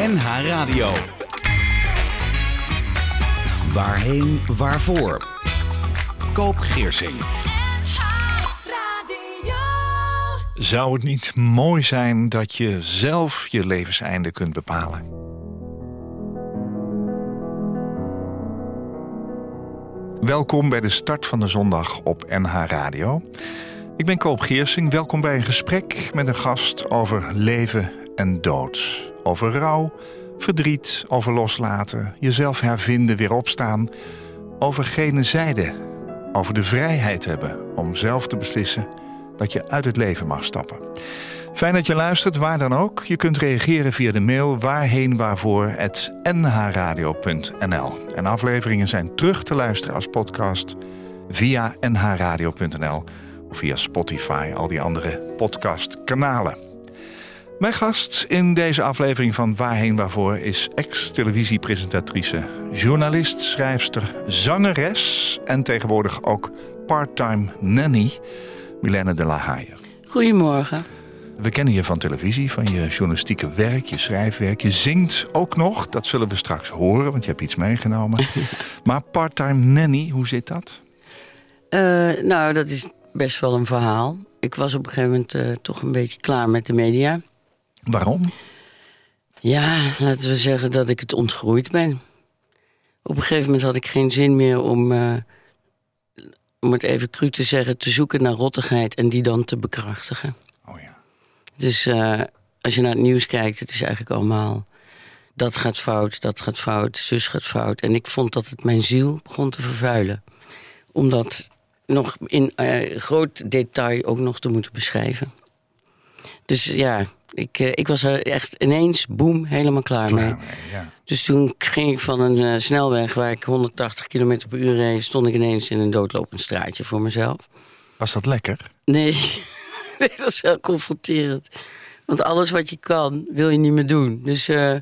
NH Radio. Waarheen, waarvoor? Koop Geersing. Zou het niet mooi zijn dat je zelf je levenseinde kunt bepalen? Welkom bij de start van de zondag op NH Radio. Ik ben Koop Geersing. Welkom bij een gesprek met een gast over leven en dood. Over rouw, verdriet, over loslaten, jezelf hervinden, weer opstaan. Over gene zijde. Over de vrijheid hebben om zelf te beslissen dat je uit het leven mag stappen. Fijn dat je luistert, waar dan ook. Je kunt reageren via de mail waarheen. En afleveringen zijn terug te luisteren als podcast via nhradio.nl of via Spotify, al die andere podcastkanalen. Mijn gast in deze aflevering van Waarheen Waarvoor is ex-televisiepresentatrice, journalist, schrijfster, zangeres en tegenwoordig ook parttime nanny, Milena de la Haye. Goedemorgen. We kennen je van televisie, van je journalistieke werk, je schrijfwerk. Je zingt ook nog, dat zullen we straks horen, want je hebt iets meegenomen. maar parttime nanny, hoe zit dat? Uh, nou, dat is best wel een verhaal. Ik was op een gegeven moment uh, toch een beetje klaar met de media. Waarom? Ja, laten we zeggen dat ik het ontgroeid ben. Op een gegeven moment had ik geen zin meer om, uh, om het even cru te zeggen, te zoeken naar rottigheid en die dan te bekrachtigen. Oh ja. Dus uh, als je naar het nieuws kijkt, het is eigenlijk allemaal dat gaat fout, dat gaat fout, zus gaat fout. En ik vond dat het mijn ziel begon te vervuilen. Omdat nog in uh, groot detail ook nog te moeten beschrijven. Dus ja, ik, uh, ik was er echt ineens, boem, helemaal klaar, Klaar mee. mee, ja. Dus toen ging ik van een uh, snelweg waar ik 180 km per uur reed... stond ik ineens in een doodlopend straatje voor mezelf. Was dat lekker? Nee, nee dat is wel confronterend. Want alles wat je kan, wil je niet meer doen. Dus... Uh,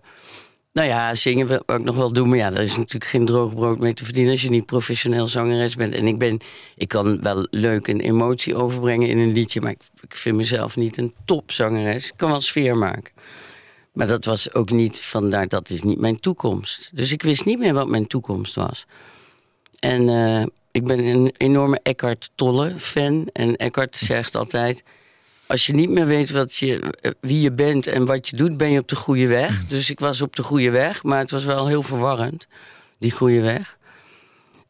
nou ja, zingen wil ik nog wel doen. Maar ja, daar is natuurlijk geen droog brood mee te verdienen als je niet professioneel zangeres bent. En ik ben, ik kan wel leuk een emotie overbrengen in een liedje. Maar ik, ik vind mezelf niet een topzangeres. Ik kan wel sfeer maken. Maar dat was ook niet vandaar, dat is niet mijn toekomst. Dus ik wist niet meer wat mijn toekomst was. En uh, ik ben een enorme Eckhart Tolle fan. En Eckhart zegt altijd als je niet meer weet wat je, wie je bent en wat je doet, ben je op de goede weg. Dus ik was op de goede weg, maar het was wel heel verwarrend, die goede weg.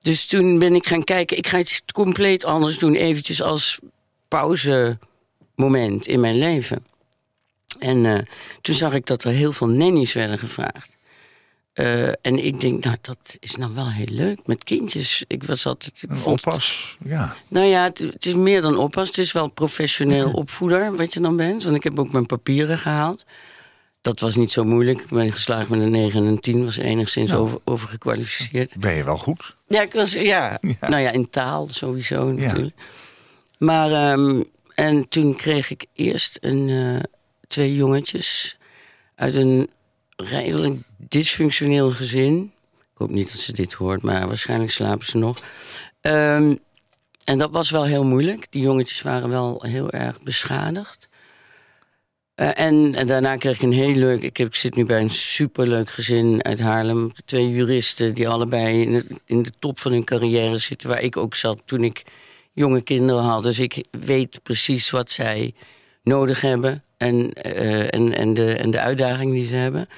Dus toen ben ik gaan kijken, ik ga iets compleet anders doen, eventjes als pauzemoment in mijn leven. En uh, toen zag ik dat er heel veel nannies werden gevraagd. Uh, en ik denk, nou, dat is nou wel heel leuk met kindjes. Ik was altijd. Ik een oppas, ja. Nou ja, het, het, is meer dan oppas. Het is wel professioneel opvoeder wat je dan bent. Want ik heb ook mijn papieren gehaald. Dat was niet zo moeilijk. Ik ben geslaagd met een 9 en een 10. Was enigszins nou, over, overgekwalificeerd. Ben je wel goed? Ja, ik was, ja. ja. Nou ja, in taal sowieso natuurlijk. Ja. Maar, um, en toen kreeg ik eerst een, uh, twee jongetjes uit een redelijk dysfunctioneel gezin. Ik hoop niet dat ze dit hoort, maar waarschijnlijk slapen ze nog. Um, en dat was wel heel moeilijk. Die jongetjes waren wel heel erg beschadigd. Uh, en, daarna kreeg ik een heel leuk... Ik, heb, ik zit nu bij een superleuk gezin uit Haarlem. Twee juristen die allebei in de, in de top van hun carrière zitten... waar ik ook zat toen ik jonge kinderen had. Dus ik weet precies wat zij nodig hebben... en, uh, en, en, de, en de uitdaging die ze hebben...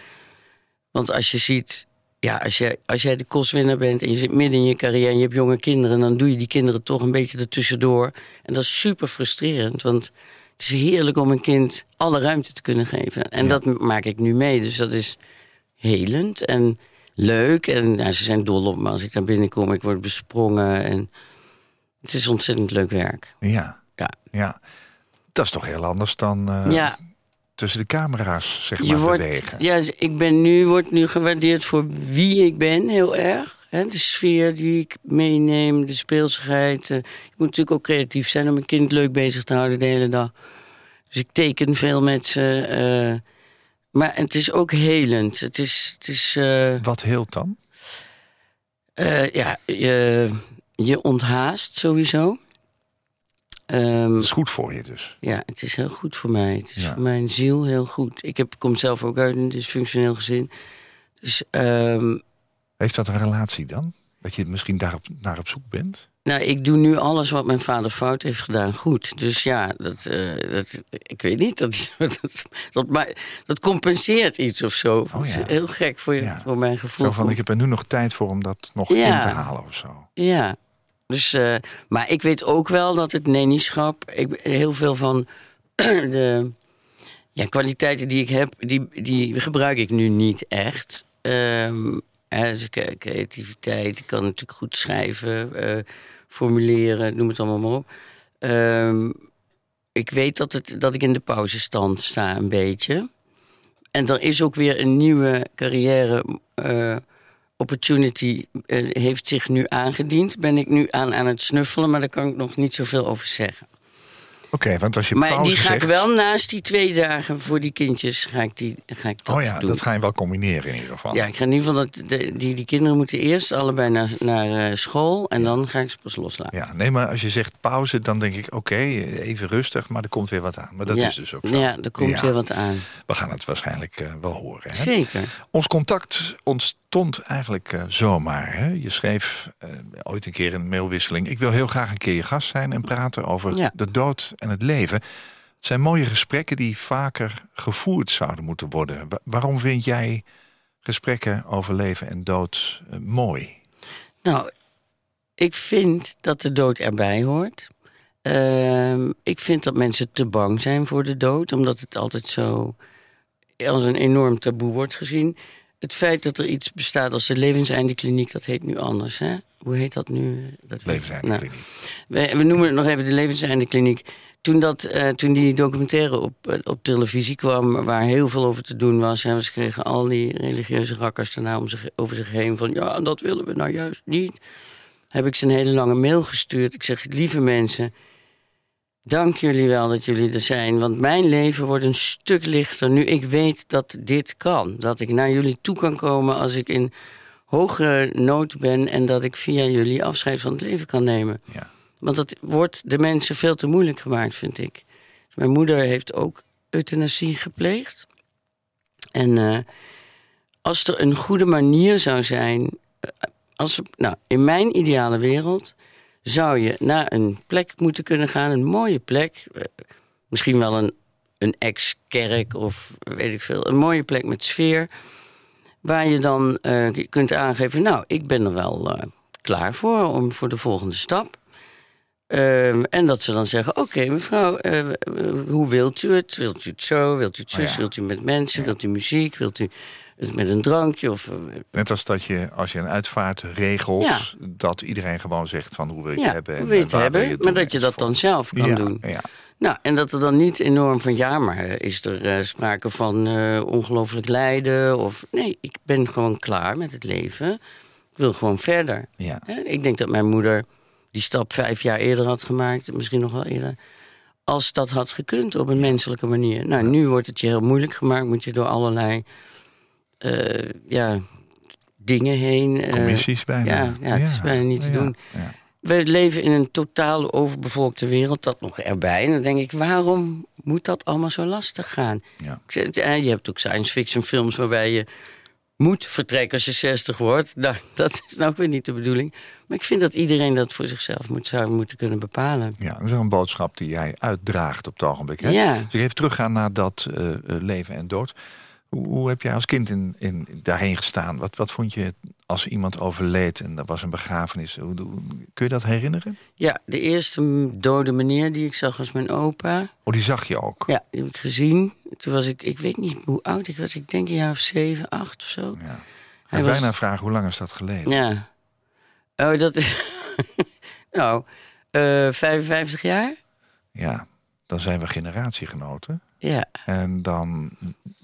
Want als je ziet, ja, als, je, als jij de kostwinner bent en je zit midden in je carrière en je hebt jonge kinderen, dan doe je die kinderen toch een beetje ertussendoor. En dat is super frustrerend, want het is heerlijk om een kind alle ruimte te kunnen geven. En ja. dat maak ik nu mee, dus dat is helend en leuk. En nou, ze zijn dol op me als ik daar binnenkom, ik word besprongen. En het is ontzettend leuk werk. Ja, ja. ja. Dat is toch heel anders dan. Uh... Ja, tussen de camera's, zeg maar, je wordt, bewegen. Ja, ik ben nu, word nu gewaardeerd voor wie ik ben, heel erg. De sfeer die ik meeneem, de speelsigheid. Uh, je moet natuurlijk ook creatief zijn om een kind leuk bezig te houden de hele dag. Dus ik teken veel met ze. Uh, maar het is ook helend. Het is... Het is uh, Wat heelt dan? ja, je, je onthaast sowieso. Um, het is goed voor je dus. Ja, het is heel goed voor mij. Het is voor mijn ziel heel goed. Ik heb, kom zelf ook uit een dysfunctioneel gezin. Dus, um, Heeft dat een relatie dan? Dat je misschien daarop, naar op zoek bent? Nou, ik doe nu alles wat mijn vader fout heeft gedaan goed. Dus ja, dat, uh, dat, ik weet niet. Dat, dat, dat, maar, dat compenseert iets of zo. Oh, ja. heel gek voor, je, voor mijn gevoel. Zo van, ik heb er nu nog tijd voor om dat nog in te halen of zo. Ja, dus, uh, maar ik weet ook wel dat het nenischap... Ik, heel veel van de ja, kwaliteiten die ik heb... die, die gebruik ik nu niet echt. Um, creativiteit, ik kan natuurlijk goed schrijven, uh, formuleren, noem het allemaal maar op. Um, ik weet dat, het, dat ik in de pauzestand sta een beetje. En er is ook weer een nieuwe carrière uh, opportunity uh, heeft zich nu aangediend. Ben ik nu aan, aan het snuffelen, maar daar kan ik nog niet zoveel over zeggen. Oké, want als je Maar die ga ik wel naast die twee dagen voor die kindjes ga ik, die, ga ik dat Oh ja, doen. dat ga je wel combineren in ieder geval. Ja, ik ga in ieder geval dat die, die kinderen moeten eerst allebei naar, naar uh, school en dan ga ik ze pas loslaten. Ja, nee, maar als je zegt pauze, dan denk ik oké, even rustig, maar er komt weer wat aan. Maar dat ja. is dus ook zo. Ja, er komt Ja. weer wat aan. We gaan het waarschijnlijk uh, wel horen. Hè? Zeker. Ons contact ontstond eigenlijk uh, zomaar. Hè? Je schreef uh, ooit een keer een mailwisseling. Ik wil heel graag een keer je gast zijn en praten over Ja. de dood en het leven. Het zijn mooie gesprekken die vaker gevoerd zouden moeten worden. Wa- waarom vind jij gesprekken over leven en dood uh, mooi? Nou, ik vind dat de dood erbij hoort. Ehm, ik vind dat mensen te bang zijn voor de dood, omdat het altijd zo als een enorm taboe wordt gezien. Het feit dat er iets bestaat als de levenseindekliniek, dat heet nu anders. Hè? Hoe heet dat nu? Dat nou, Levenseindekliniek. we, we noemen het nog even de levenseindekliniek. Toen, dat, eh, toen die documentaire op, eh, op televisie kwam, waar heel veel over te doen was, en ze kregen al die religieuze rakkers daarna om zich, over zich heen van ja, dat willen we nou juist niet. Heb ik ze een hele lange mail gestuurd. Ik zeg, lieve mensen, dank jullie wel dat jullie er zijn. Want mijn leven wordt een stuk lichter nu ik weet dat dit kan. Dat ik naar jullie toe kan komen als ik in hogere nood ben en dat ik via jullie afscheid van het leven kan nemen. Ja. Want dat wordt de mensen veel te moeilijk gemaakt, vind ik. Mijn moeder heeft ook euthanasie gepleegd. En eh, als er een goede manier zou zijn. eh, Als, nou, in mijn ideale wereld zou je naar een plek moeten kunnen gaan, een mooie plek. eh, Misschien wel een, een ex-kerk of weet ik veel. Een mooie plek met sfeer. Waar je dan eh, kunt aangeven, nou, ik ben er wel eh, klaar voor om voor de volgende stap. Ehm, en dat ze dan zeggen: Oké, mevrouw, hoe wilt u het? Wilt u het zo? Wilt u het zus? Oh ja. Wilt u met mensen? Wilt u muziek? Wilt u met een drankje? Of, eh, Net als dat je, als je een uitvaart regelt, Ja. dat iedereen gewoon zegt van hoe wil je het ja, hebben. hoe en wil je het hebben? je maar dat je dat dan zelf kan ja, doen. Ja. Nou, en dat er dan niet enorm van ja, maar eh, is er eh, sprake van eh, ongelooflijk lijden? Of nee, ik ben gewoon klaar met het leven. Ik wil gewoon verder. Ik denk dat mijn moeder die stap vijf jaar eerder had gemaakt, misschien nog wel eerder. Als dat had gekund op een menselijke manier. Nou, nu wordt het je heel moeilijk gemaakt, moet je door allerlei ja, dingen heen. eh, Commissies bijna. ja, ja, het is bijna niet te doen. we leven in een totaal overbevolkte wereld, dat nog erbij. En dan denk ik, waarom moet dat allemaal zo lastig gaan? Ja. Ik eh, Je hebt ook science fiction films waarbij je moet vertrekken als je 60 wordt. Nou, dat is nou ook weer niet de bedoeling. Maar ik vind dat iedereen dat voor zichzelf moet, zou moeten kunnen bepalen. Ja, dat is wel een boodschap die jij uitdraagt op het ogenblik. Hè? Ja. Dus even teruggaan naar dat eh, eh, leven en dood. Hoe, hoe heb jij als kind in, in, daarheen gestaan? Wat, wat vond je als iemand overleed en er was een begrafenis? Hoe, hoe- kun je dat herinneren? Ja, de eerste dode meneer die ik zag was mijn opa. Oh, die zag je ook. Ja, die heb ik gezien. Toen was ik, ik weet niet hoe oud ik was. Ik denk een jaar of zeven, acht of zo. Ja. Hij was- bijna vragen, hoe lang is dat geleden? Ja. Oh, dat is. nou, eh 55 jaar? Ja, dan zijn we generatiegenoten. Ja. En dan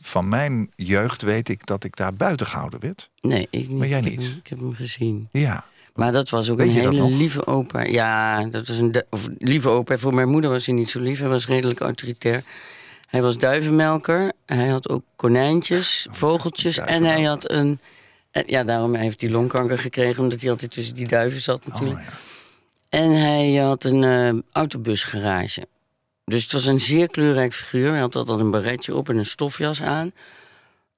van mijn jeugd weet ik dat ik daar buiten gehouden werd. Nee, ik niet. Maar jij ik, heb niet? hem, ik heb hem gezien. Ja. Maar dat was ook Weet een hele lieve opa. Ja, dat was een of, lieve opa. Voor mijn moeder was hij niet zo lief. Hij was redelijk autoritair. Hij was duivenmelker. Hij had ook konijntjes, vogeltjes. En hij had een... en Ja, daarom heeft hij longkanker gekregen. Omdat hij altijd tussen die duiven zat Oh, natuurlijk. ja. En hij had een uh, autobusgarage. Dus het was een zeer kleurrijk figuur. Hij had altijd een baretje op en een stofjas aan.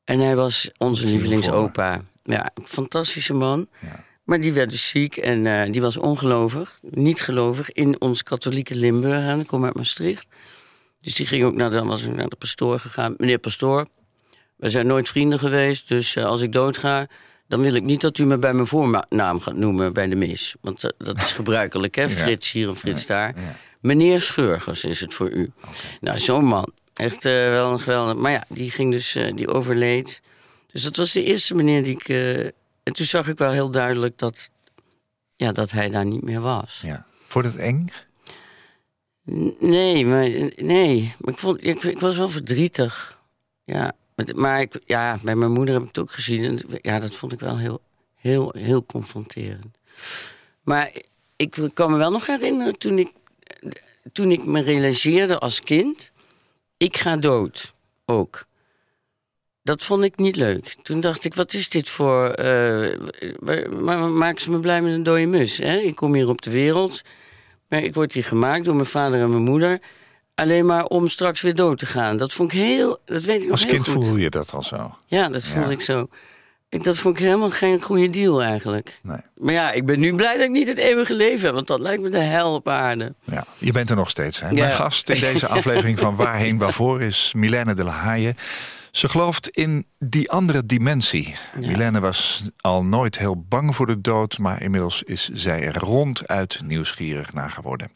En hij was onze lievelingsopa. Ja, fantastische man. Ja. Maar die werd dus ziek en uh, die was ongelovig, niet gelovig, in ons katholieke Limburg. En ik kom uit Maastricht. Dus die ging ook naar de, was naar de pastoor gegaan. Meneer pastoor, we zijn nooit vrienden geweest, dus uh, als ik doodga... dan wil ik niet dat u me bij mijn voornaam gaat noemen bij de mis. Want uh, dat is gebruikelijk, hè? Frits hier en Frits daar. Ja. Meneer Schurgers is het voor u. Okay. Nou, zo'n man. Echt wel een geweldig... Maar ja, die ging dus, die overleed. Dus dat was de eerste meneer die ik en toen zag ik wel heel duidelijk dat, ja, dat hij daar niet meer was. Ja. Vond het eng? Nee, maar, nee. Maar ik, vond, ik, ik was wel verdrietig. Ja, maar ik, ja, bij mijn moeder heb ik het ook gezien. En ja, dat vond ik wel heel, heel, heel confronterend. Maar ik kan me wel nog herinneren toen ik, toen ik me realiseerde als kind: ik ga dood ook. Dat vond ik niet leuk. Toen dacht ik, wat is dit voor... Uh, maar maken ze me blij met een dode mus? Hè? Ik kom hier op de wereld. Maar ik word hier gemaakt door mijn vader en mijn moeder. Alleen maar om straks weer dood te gaan. Dat vond ik heel... Dat weet ik Als nog kind heel voelde je dat al zo? Ja, dat voelde ik zo. Ik, dat vond ik helemaal geen goede deal eigenlijk. Nee. Maar ja, ik ben nu blij dat ik niet het eeuwige leven heb. Want dat lijkt me de hel op aarde. Ja, je bent er nog steeds. Hè? Mijn gast in deze aflevering van Waarheen Waarvoor is Milène de la Haye. Ze gelooft in die andere dimensie. Ja. Milene was al nooit heel bang voor de dood, maar inmiddels is zij er ronduit nieuwsgierig naar geworden.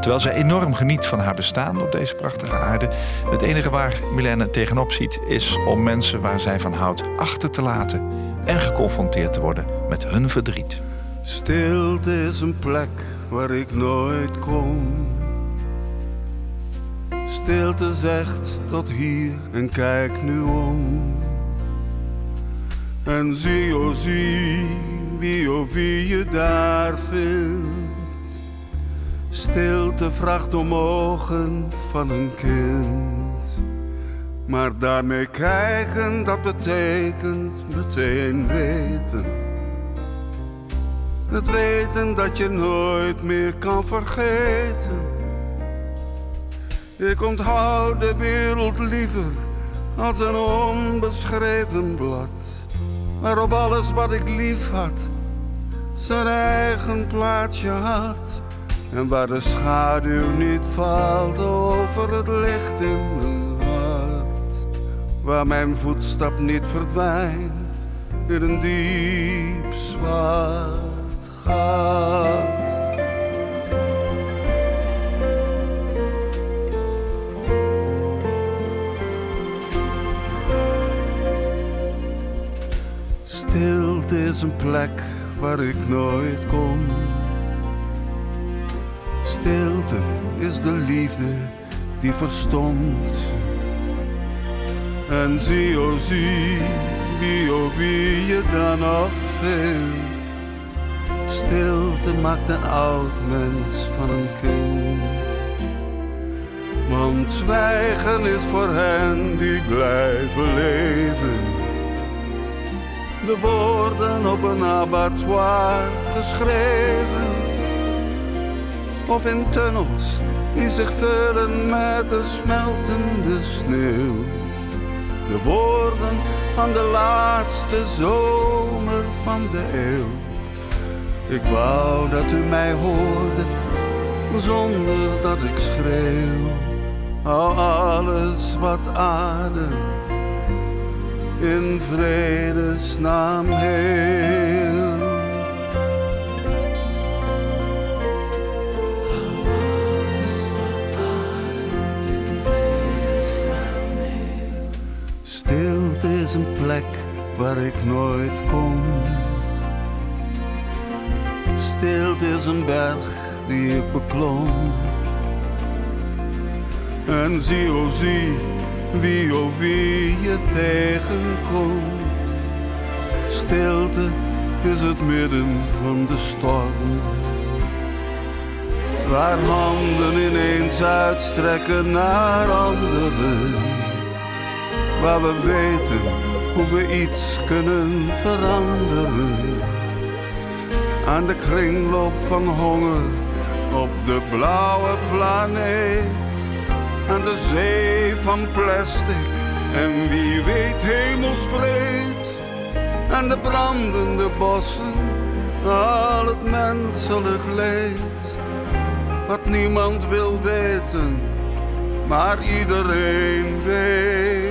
Terwijl zij enorm geniet van haar bestaan op deze prachtige aarde. Het enige waar Milene tegenop ziet is om mensen waar zij van houdt achter te laten en geconfronteerd te worden met hun verdriet. Stilte is een plek waar ik nooit kom stilte zegt tot hier en kijk nu om. En zie, oh zie, wie of wie je daar vindt. Stilte vraagt om ogen van een kind. Maar daarmee kijken, dat betekent meteen weten. Het weten dat je nooit meer kan vergeten ik onthoud de wereld liever als een onbeschreven blad. Waarop alles wat ik lief had, zijn eigen plaatsje had. En waar de schaduw niet valt over het licht in mijn hart. Waar mijn voetstap niet verdwijnt in een diep zwart gat. Stilte is een plek waar ik nooit kom. Stilte is de liefde die verstomt. En zie, oh zie, wie oh wie je dan nog vindt. Stilte maakt een oud mens van een kind. Want zwijgen is voor hen die blijven leven de woorden op een abattoir geschreven. Of in tunnels die zich vullen met de smeltende sneeuw. De woorden van de laatste zomer van de eeuw. Ik wou dat u mij hoorde zonder dat ik schreeuw. Hou alles wat ademt in vredesnaam heel. Stilte is een plek waar ik nooit kom. Stilte is een berg die ik beklom. En zie, oh zie, wie of wie je tegenkomt. Stilte is het midden van de storm. Waar handen ineens uitstrekken naar anderen. Waar we weten hoe we iets kunnen veranderen. Aan de kringloop van honger op de blauwe planeet. En de zee van plastic en wie weet hemelsbreed. En de brandende bossen, al het menselijk leed. Wat niemand wil weten, maar iedereen weet.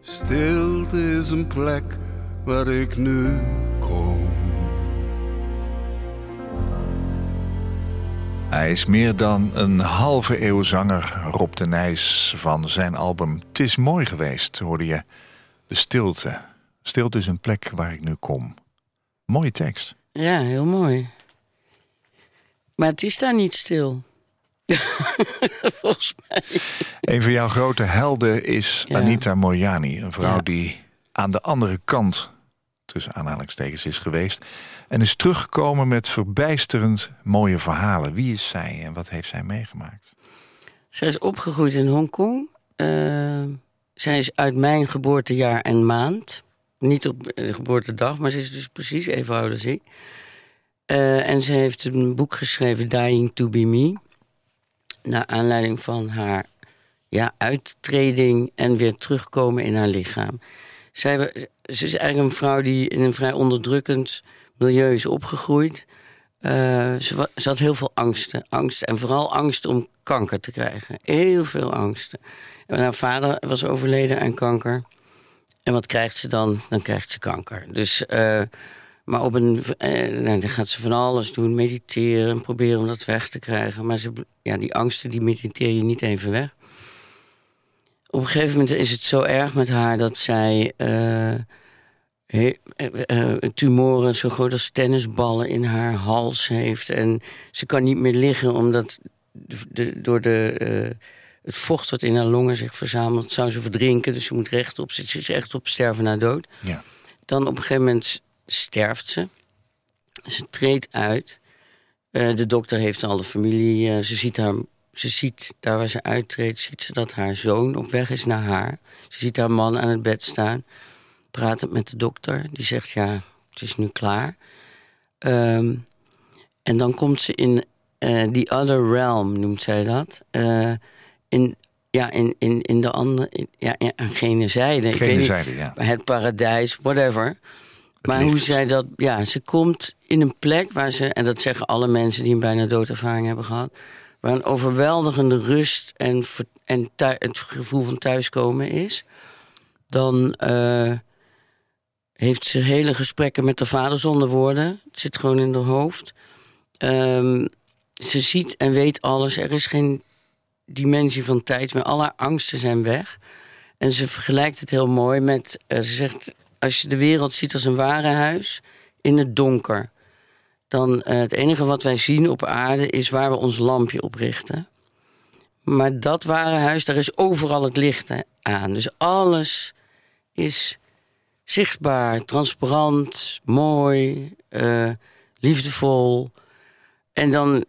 Stilte is een plek waar ik nu Hij is meer dan een halve eeuw zanger, Rob de Nijs. Van zijn album Het is mooi geweest hoorde je de stilte. Stilte is een plek waar ik nu kom. Mooie tekst. Ja, heel mooi. Maar het is daar niet stil. Volgens mij. Een van jouw grote helden is Ja. Anita Mojani. Een vrouw Ja. die aan de andere kant, tussen aanhalingstekens, is geweest. En is teruggekomen met verbijsterend mooie verhalen. Wie is zij en wat heeft zij meegemaakt? Zij is opgegroeid in Hongkong. Eh, zij is uit mijn geboortejaar en maand. Niet op de geboortedag, maar ze is dus precies even oud als ik. Eh, en ze heeft een boek geschreven, Dying to be Me. Naar aanleiding van haar ja, uittreding en weer terugkomen in haar lichaam. Ze is eigenlijk een vrouw die in een vrij onderdrukkend milieu is opgegroeid. Eh, ze, had heel veel angsten. Angst, en vooral angst om kanker te krijgen. Heel veel angsten. En haar vader was overleden aan kanker. En wat krijgt ze dan? Dan krijgt ze kanker. Dus, eh, maar op een, eh, nou, dan gaat ze van alles doen. Mediteren en proberen om dat weg te krijgen. Maar ze, ja, die angsten die mediteer je niet even weg. Op een gegeven moment is het zo erg met haar dat zij... he- eh, tumoren zo groot als tennisballen in haar hals heeft. En ze kan niet meer liggen omdat de, door de, het vocht wat in haar longen zich verzamelt, zou ze verdrinken. Dus ze moet rechtop zitten. Ze is echt op sterven na dood. Ja. Dan op een gegeven moment sterft ze. Ze treedt uit. De dokter heeft al de familie. ze ziet haar. Ze ziet, daar waar ze uittreedt, ziet ze dat haar zoon op weg is naar haar. Ze ziet haar man aan het bed staan pratend met de dokter. Die zegt, ja, het is nu klaar. Ehm, en dan komt ze in eh the other realm, noemt zij dat. Eh, in, ja, in, in, in de andere... in- ja, ja, aan gene zijde. Ik weet Gene niet, zijde, ja. Het paradijs, whatever. maar hoe zij dat... Ja, ze komt in een plek waar ze... En dat zeggen alle mensen die een bijna doodervaring hebben gehad... waar een overweldigende rust en, en het gevoel van thuiskomen is... dan... eh, heeft ze hele gesprekken met de vader zonder woorden. Het zit gewoon in haar hoofd. Ehm, ze ziet en weet alles. Er is geen dimensie van tijd. Al haar angsten zijn weg. En ze vergelijkt het heel mooi met... eh, ze zegt, als je de wereld ziet als een warenhuis in het donker... dan eh, het enige wat wij zien op aarde is waar we ons lampje op richten. Maar dat warenhuis, daar is overal het licht aan. Dus alles is zichtbaar, transparant, mooi, eh, liefdevol. En dan,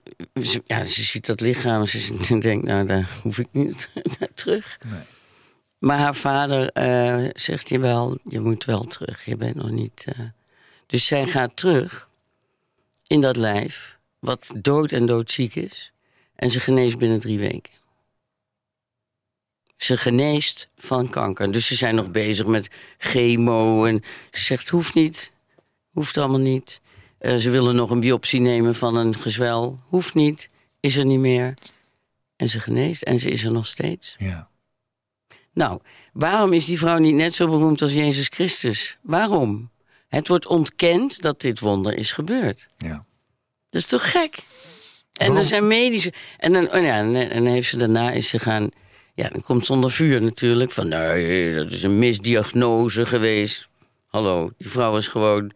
ja, ze ziet dat lichaam en ze denkt, nou, daar hoef ik niet naar terug. Nee. Maar haar vader eh, zegt je wel, je moet wel terug. Je bent nog niet. Dus zij gaat terug in dat lijf, wat dood en doodziek is. En ze geneest binnen drie weken. Ze geneest van kanker. Dus ze zijn nog bezig met chemo. En ze zegt, hoeft niet. Hoeft allemaal niet. Eh, ze willen nog een biopsie nemen van een gezwel. Hoeft niet. Is er niet meer. En ze geneest. En ze is er nog steeds. Ja. Nou, waarom is die vrouw niet net zo beroemd als Jezus Christus? Waarom? Het wordt ontkend dat dit wonder is gebeurd. ja. Dat is toch gek? En Waarom? er zijn medische. En dan, oh ja, en, en heeft ze daarna is ze gaan. Ja, dan komt ze onder vuur natuurlijk. Van nee, dat is een misdiagnose geweest. Hallo, die vrouw is gewoon.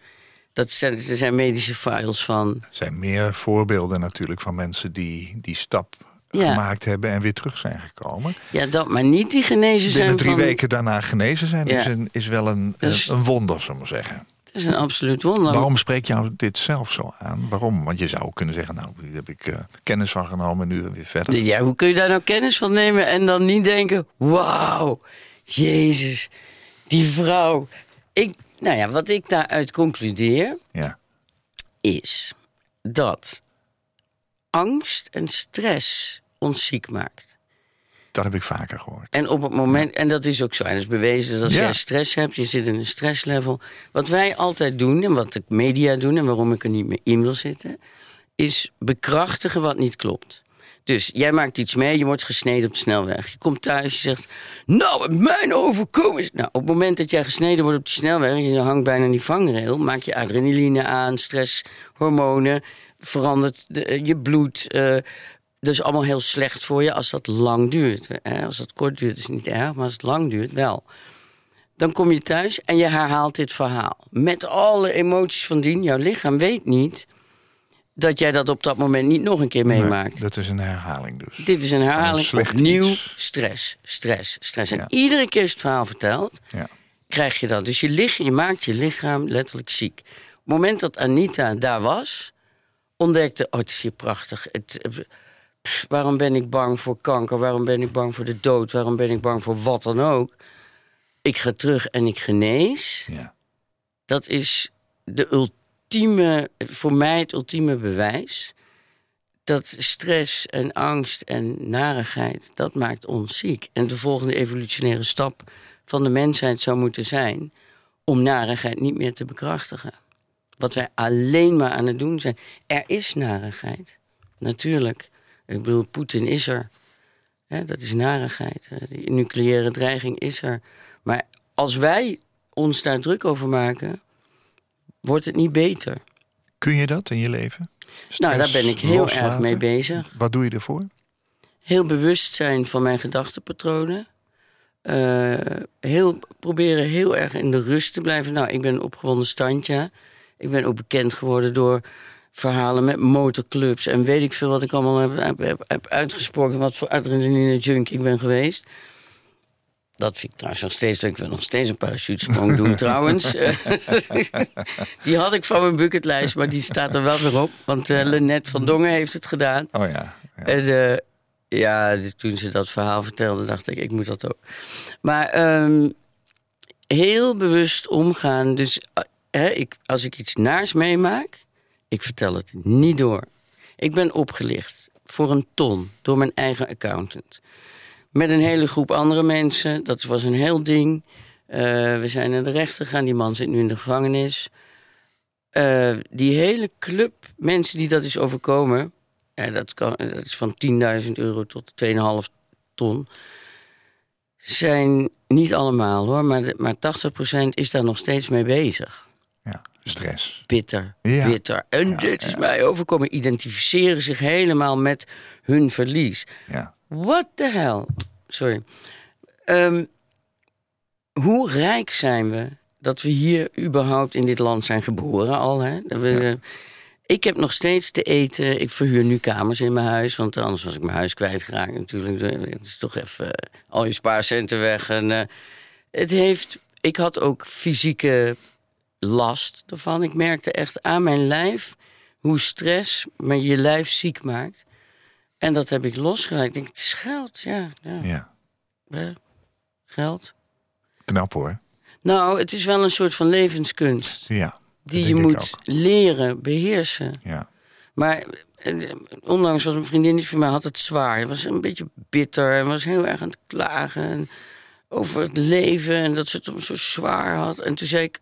Dat zijn, er zijn medische files van. Er zijn meer voorbeelden natuurlijk van mensen die die stap Ja. gemaakt hebben en weer terug zijn gekomen. Ja, dat, maar niet die genezen zijn. Binnen drie van, weken daarna genezen zijn Ja. is, een, is wel een, is- een, wonder, zullen we maar zeggen. Het is een absoluut wonder. Waarom spreekt jou dit zelf zo aan? Waarom? Want je zou kunnen zeggen, nou, hier heb ik eh, kennis van genomen, nu weer verder. Ja, hoe kun je daar nou kennis van nemen en dan niet denken: wauw, Jezus, die vrouw. Ik, nou ja, wat ik daaruit concludeer, Ja, is dat angst en stress ons ziek maakt. Dat heb ik vaker gehoord. En op het moment, en dat is ook zo, en dat is bewezen dat als Ja. jij stress hebt, je zit in een stresslevel. Wat wij altijd doen, en wat de media doen, en waarom ik er niet meer in wil zitten, is bekrachtigen wat niet klopt. Dus jij maakt iets mee, je wordt gesneden op de snelweg. Je komt thuis, je zegt, nou, wat mijn overkomen is... Nou, op het moment dat jij gesneden wordt op de snelweg... je hangt bijna aan die vangrail, maak je adrenaline aan, stresshormonen... verandert de- eh, je bloed... eh, is allemaal heel slecht voor je als dat lang duurt. Hè? Als dat kort duurt is het niet erg, maar als het lang duurt wel. Dan kom je thuis en je herhaalt dit verhaal. Met alle emoties van dien. Jouw lichaam weet niet dat jij dat op dat moment niet nog een keer meemaakt. Nee, dat is een herhaling dus. Dit is een herhaling, opnieuw iets. stress, stress, stress. En Ja. iedere keer als het verhaal vertelt, Ja. krijg je dat. Dus je, lichaam, je maakt je lichaam letterlijk ziek. Op het moment dat Anita daar was, ontdekte... oh, het is hier prachtig. Het, eh, pff, waarom ben ik bang voor kanker? Waarom ben ik bang voor de dood? Waarom ben ik bang voor wat dan ook? Ik ga terug en ik genees. Ja. Dat is de ultieme, voor mij het ultieme bewijs... dat stress en angst en narigheid, dat maakt ons ziek. En de volgende evolutionaire stap van de mensheid zou moeten zijn... om narigheid niet meer te bekrachtigen. Wat wij alleen maar aan het doen zijn. Er is narigheid, natuurlijk. Ik bedoel, Poetin is er. Dat is narigheid. Die nucleaire dreiging is er. Maar als wij ons daar druk over maken, wordt het niet beter. Kun je dat in je leven? nou, daar ben ik heel erg mee bezig. Wat doe je ervoor? Heel bewust zijn van mijn gedachtenpatronen. Eh, heel, proberen heel erg in de rust te blijven. Nou, ik ben een opgewonden standje. Ik ben ook bekend geworden door verhalen met motorclubs. En weet ik veel wat ik allemaal heb, heb, heb, heb uitgesproken. Wat voor adrenaline junk ik ben geweest. Dat vind ik trouwens nog steeds leuk. Ik wil nog steeds een parachutesprong doen trouwens. Die had ik van mijn bucketlijst, maar die staat er wel weer op. Want Lennet van Dongen heeft het gedaan. Oh ja. ja. En eh, ja, toen ze dat verhaal vertelde, dacht ik, ik moet dat ook. Maar ehm, heel bewust omgaan. Dus eh, hè, ik, als ik iets naars meemaak, ik vertel het niet door. Ik ben opgelicht voor een ton door mijn eigen accountant. Met een hele groep andere mensen. Dat was een heel ding. Eh, we zijn naar de rechter gegaan. Die man zit nu in de gevangenis. Eh, die hele club mensen die dat is overkomen... Dat, kan, is van 10.000 euro tot 2,5 ton. Zijn niet allemaal hoor, maar, maar 80% is daar nog steeds mee bezig. Stress. Bitter, Ja. bitter. En dit is mij overkomen. Identificeren zich helemaal met hun verlies. Ja. What the hell? Sorry. Ehm, hoe rijk zijn we dat we hier überhaupt in dit land zijn geboren al? Hè? Dat we, Ik heb nog steeds te eten. Ik verhuur nu kamers in mijn huis. Want anders was ik mijn huis kwijtgeraakt natuurlijk. Het is toch even eh, al je spaarcenten weg. En, eh, het heeft, ik had ook fysieke last ervan. Ik merkte echt aan mijn lijf hoe stress me je lijf ziek maakt. En dat heb ik losgelaten. Ik denk, het is geld, ja. ja. ja. Geld. Knap hoor. Nou, het is wel een soort van levenskunst. Ja. Die je moet leren, beheersen. Ja. Maar eh, ondanks was een vriendin die van mij had het zwaar. Hij was een beetje bitter en was heel erg aan het klagen en over het leven en dat ze het zo zwaar had. En toen zei ik,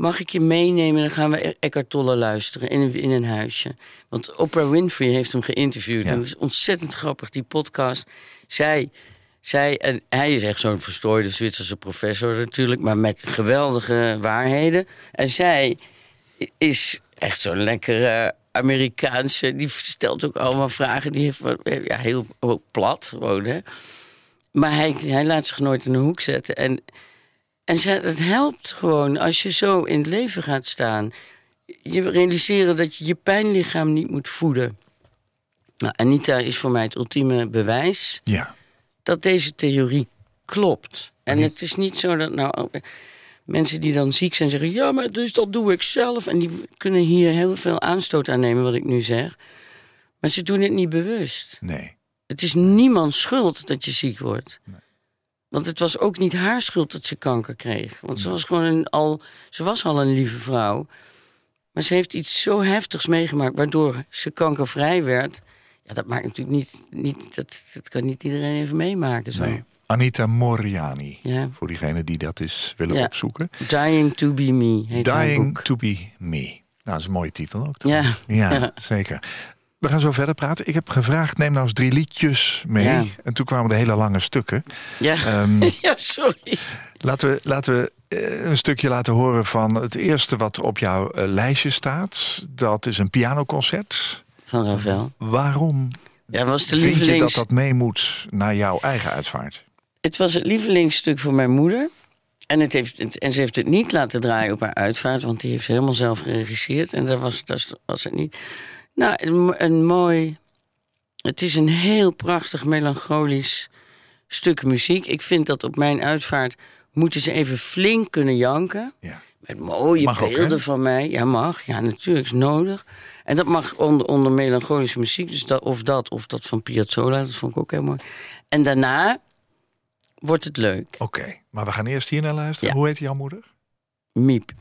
mag ik je meenemen? Dan gaan we Eckhart Tolle luisteren in een, in een huisje. Want Oprah Winfrey heeft hem geïnterviewd. Ja. En dat is ontzettend grappig, die podcast. Zij, zij en hij is echt zo'n verstrooide Zwitserse professor natuurlijk, maar met geweldige waarheden. En zij is echt zo'n lekkere Amerikaanse. Die stelt ook allemaal vragen. Die heeft ja, heel plat gewoon, hè. Maar hij, hij laat zich nooit in een hoek zetten. En, en het helpt gewoon als je zo in het leven gaat staan. Je realiseren dat je je pijnlichaam niet moet voeden. Nou, Anita is voor mij het ultieme bewijs Ja. dat deze theorie klopt. En het is niet zo dat nou eh, mensen die dan ziek zijn zeggen: ja, maar dus dat doe ik zelf. En die kunnen hier heel veel aanstoot aan nemen, wat ik nu zeg. Maar ze doen het niet bewust. Nee. Het is niemands schuld dat je ziek wordt. Want het was ook niet haar schuld dat ze kanker kreeg. Want ze was gewoon een, al, ze was al een lieve vrouw. Maar ze heeft iets zo heftigs meegemaakt, waardoor ze kankervrij werd. Ja, dat maakt natuurlijk niet. niet dat, dat kan niet iedereen even meemaken. Zo. Nee. Anita Moriani. Ja. Voor diegenen die dat eens willen opzoeken. Dying to be me heet Dying to be me. Nou, dat is een mooie titel ook. Toch? Ja. ja, zeker. We gaan zo verder praten. Ik heb gevraagd, neem nou eens drie liedjes mee. En toen kwamen de hele lange stukken. Ja, um, ja sorry. Laten we, laten we eh, een stukje laten horen van het eerste wat op jouw uh, lijstje staat. Dat is een pianoconcert. Van Ravel. Waarom ja, was de vind je dat dat mee moet naar jouw eigen uitvaart? Het was het lievelingsstuk voor mijn moeder. En, het heeft, en ze heeft het niet laten draaien op haar uitvaart, want die heeft ze helemaal zelf geregisseerd. En daar was, dat was het niet. Nou, een, een mooi. Het is een heel prachtig melancholisch stuk muziek. Ik vind dat op mijn uitvaart moeten ze even flink kunnen janken. Ja. Met mooie beelden van mij. Ja, mag. Ja, natuurlijk, is nodig. En dat mag onder, onder melancholische muziek. Dus dat, of dat, of dat van Piazzolla. Dat vond ik ook heel mooi. En daarna wordt het leuk. Oké, maar we gaan eerst hier naar luisteren. Hoe heet jouw moeder? Miep.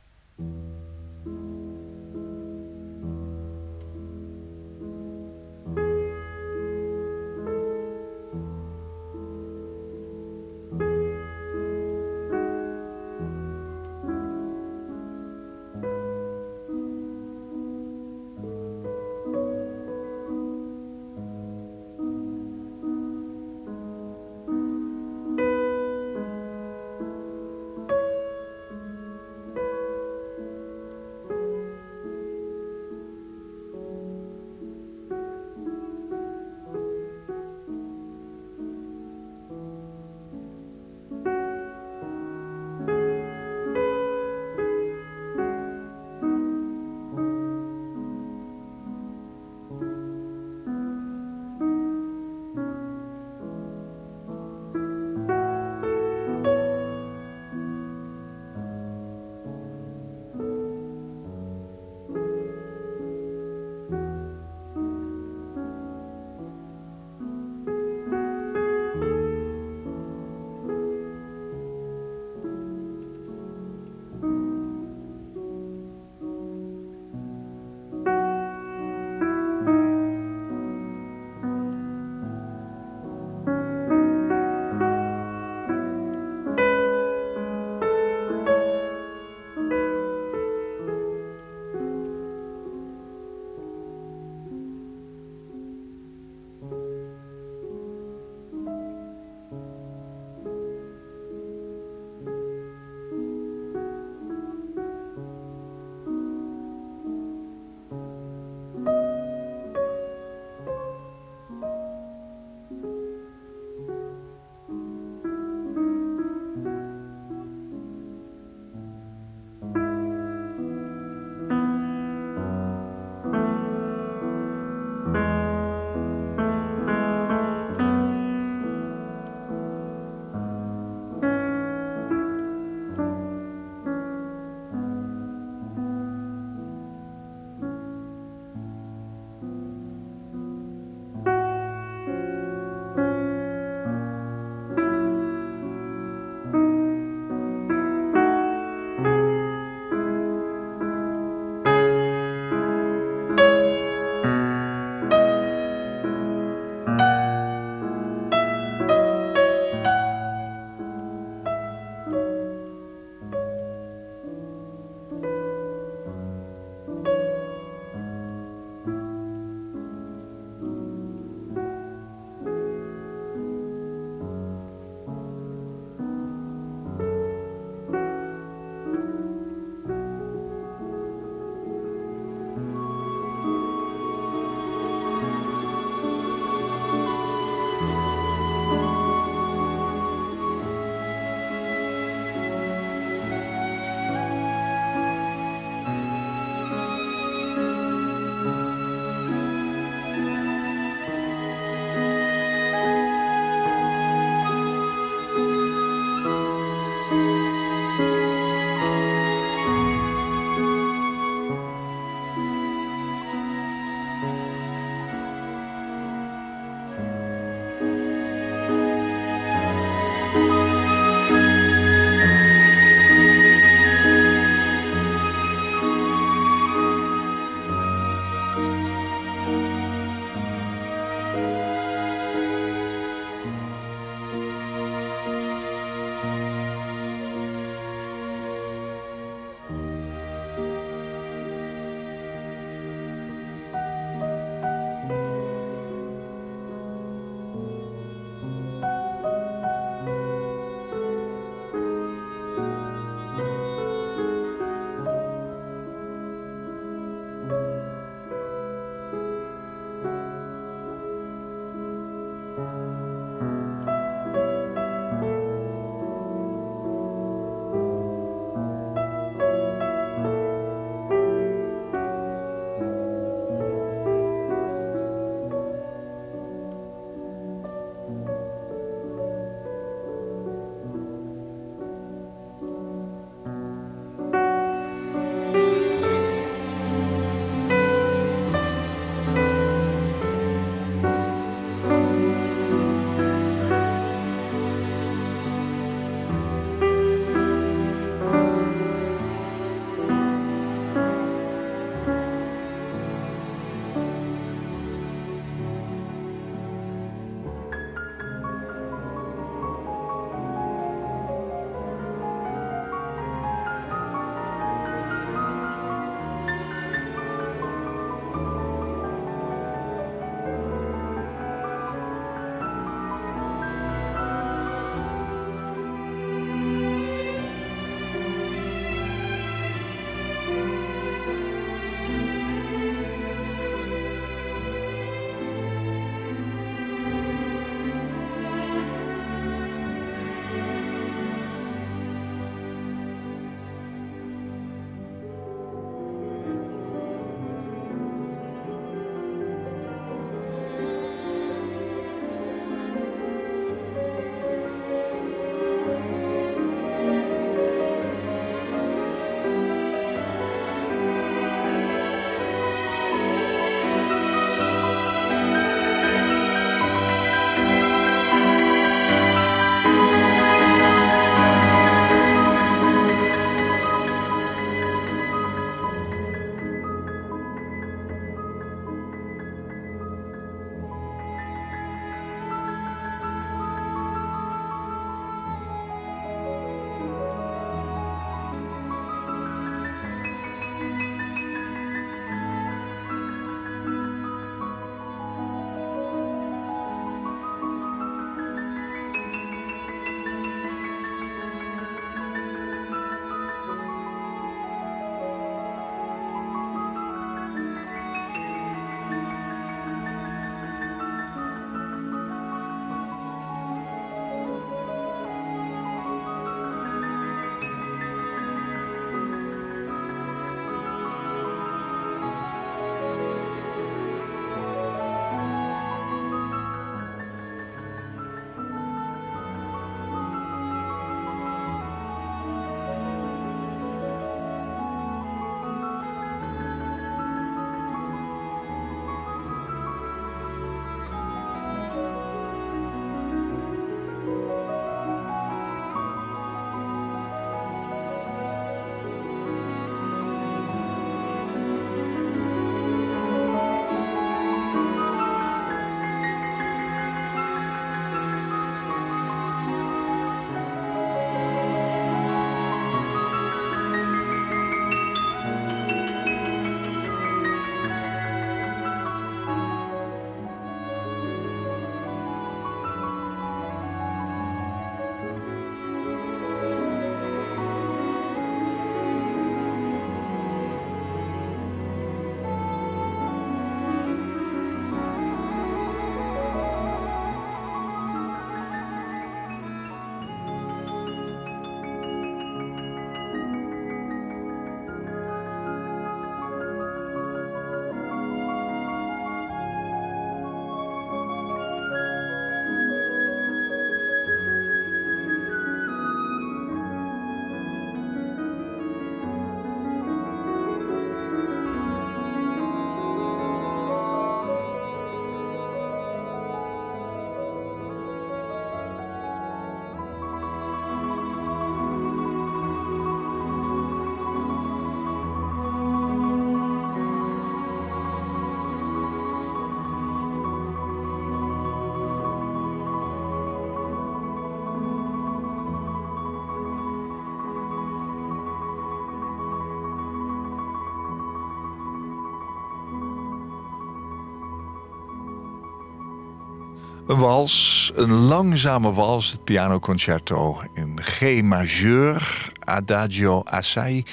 Een wals, een langzame wals, het pianoconcerto in G majeur, Adagio Assai.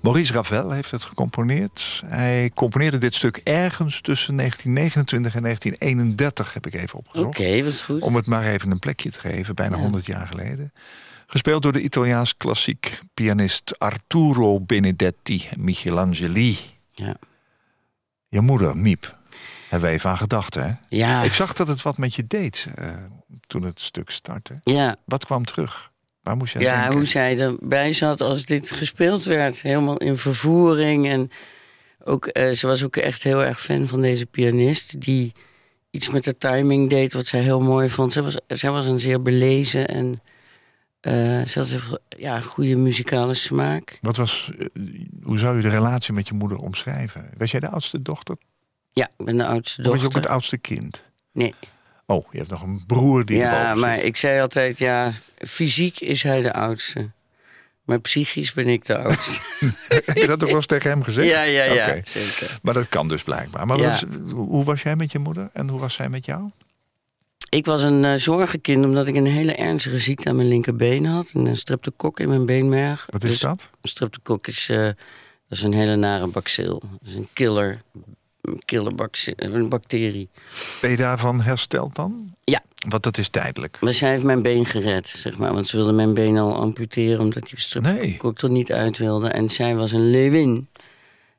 Maurice Ravel heeft het gecomponeerd. Hij componeerde dit stuk ergens tussen 1929 en 1931, heb ik even opgezocht. Oké, wat goed. Om het maar even een plekje te geven, bijna 100 jaar geleden. Gespeeld door de Italiaans klassiek pianist Arturo Benedetti Michelangeli. Ja. Je moeder, Miep, hebben we even aan gedacht, hè? Ja. Ik zag dat het wat met je deed uh, toen het stuk startte. Ja. Wat kwam terug? Waar moest jij ja, denken? hoe zij erbij zat als dit gespeeld werd. Helemaal in vervoering. En ook, uh, ze was ook echt heel erg fan van deze pianist. Die iets met de timing deed wat zij heel mooi vond. Zij was, zij was een zeer belezen en uh, ze had ja, goede muzikale smaak. Wat was, uh, hoe zou je de relatie met je moeder omschrijven? Was jij de oudste dochter? Ja, ik ben de oudste dochter. was je ook het oudste kind? Nee. Oh, je hebt nog een broer die Ja, maar zit. ik zei altijd, ja, fysiek is hij de oudste. Maar psychisch ben ik de oudste. Heb je dat ook wel eens tegen hem gezegd? Ja, ja, ja, Oké. zeker. Maar dat kan dus blijkbaar. Maar Ja. was- hoe was jij met je moeder en hoe was zij met jou? Ik was een eh, zorgenkind omdat ik een hele ernstige ziekte aan mijn linkerbeen had. Een streptokok in mijn beenmerg. Wat is Dus dat? Een streptokok is, eh, dat is een hele nare bacil. Dat is een killer, een killer bacci- een bacterie. Ben je daarvan hersteld dan? Ja. Want dat is tijdelijk. Maar zij heeft mijn been gered, zeg maar. Want ze wilde mijn been al amputeren omdat die streptokok er niet uit wilde. En zij was een leeuwin.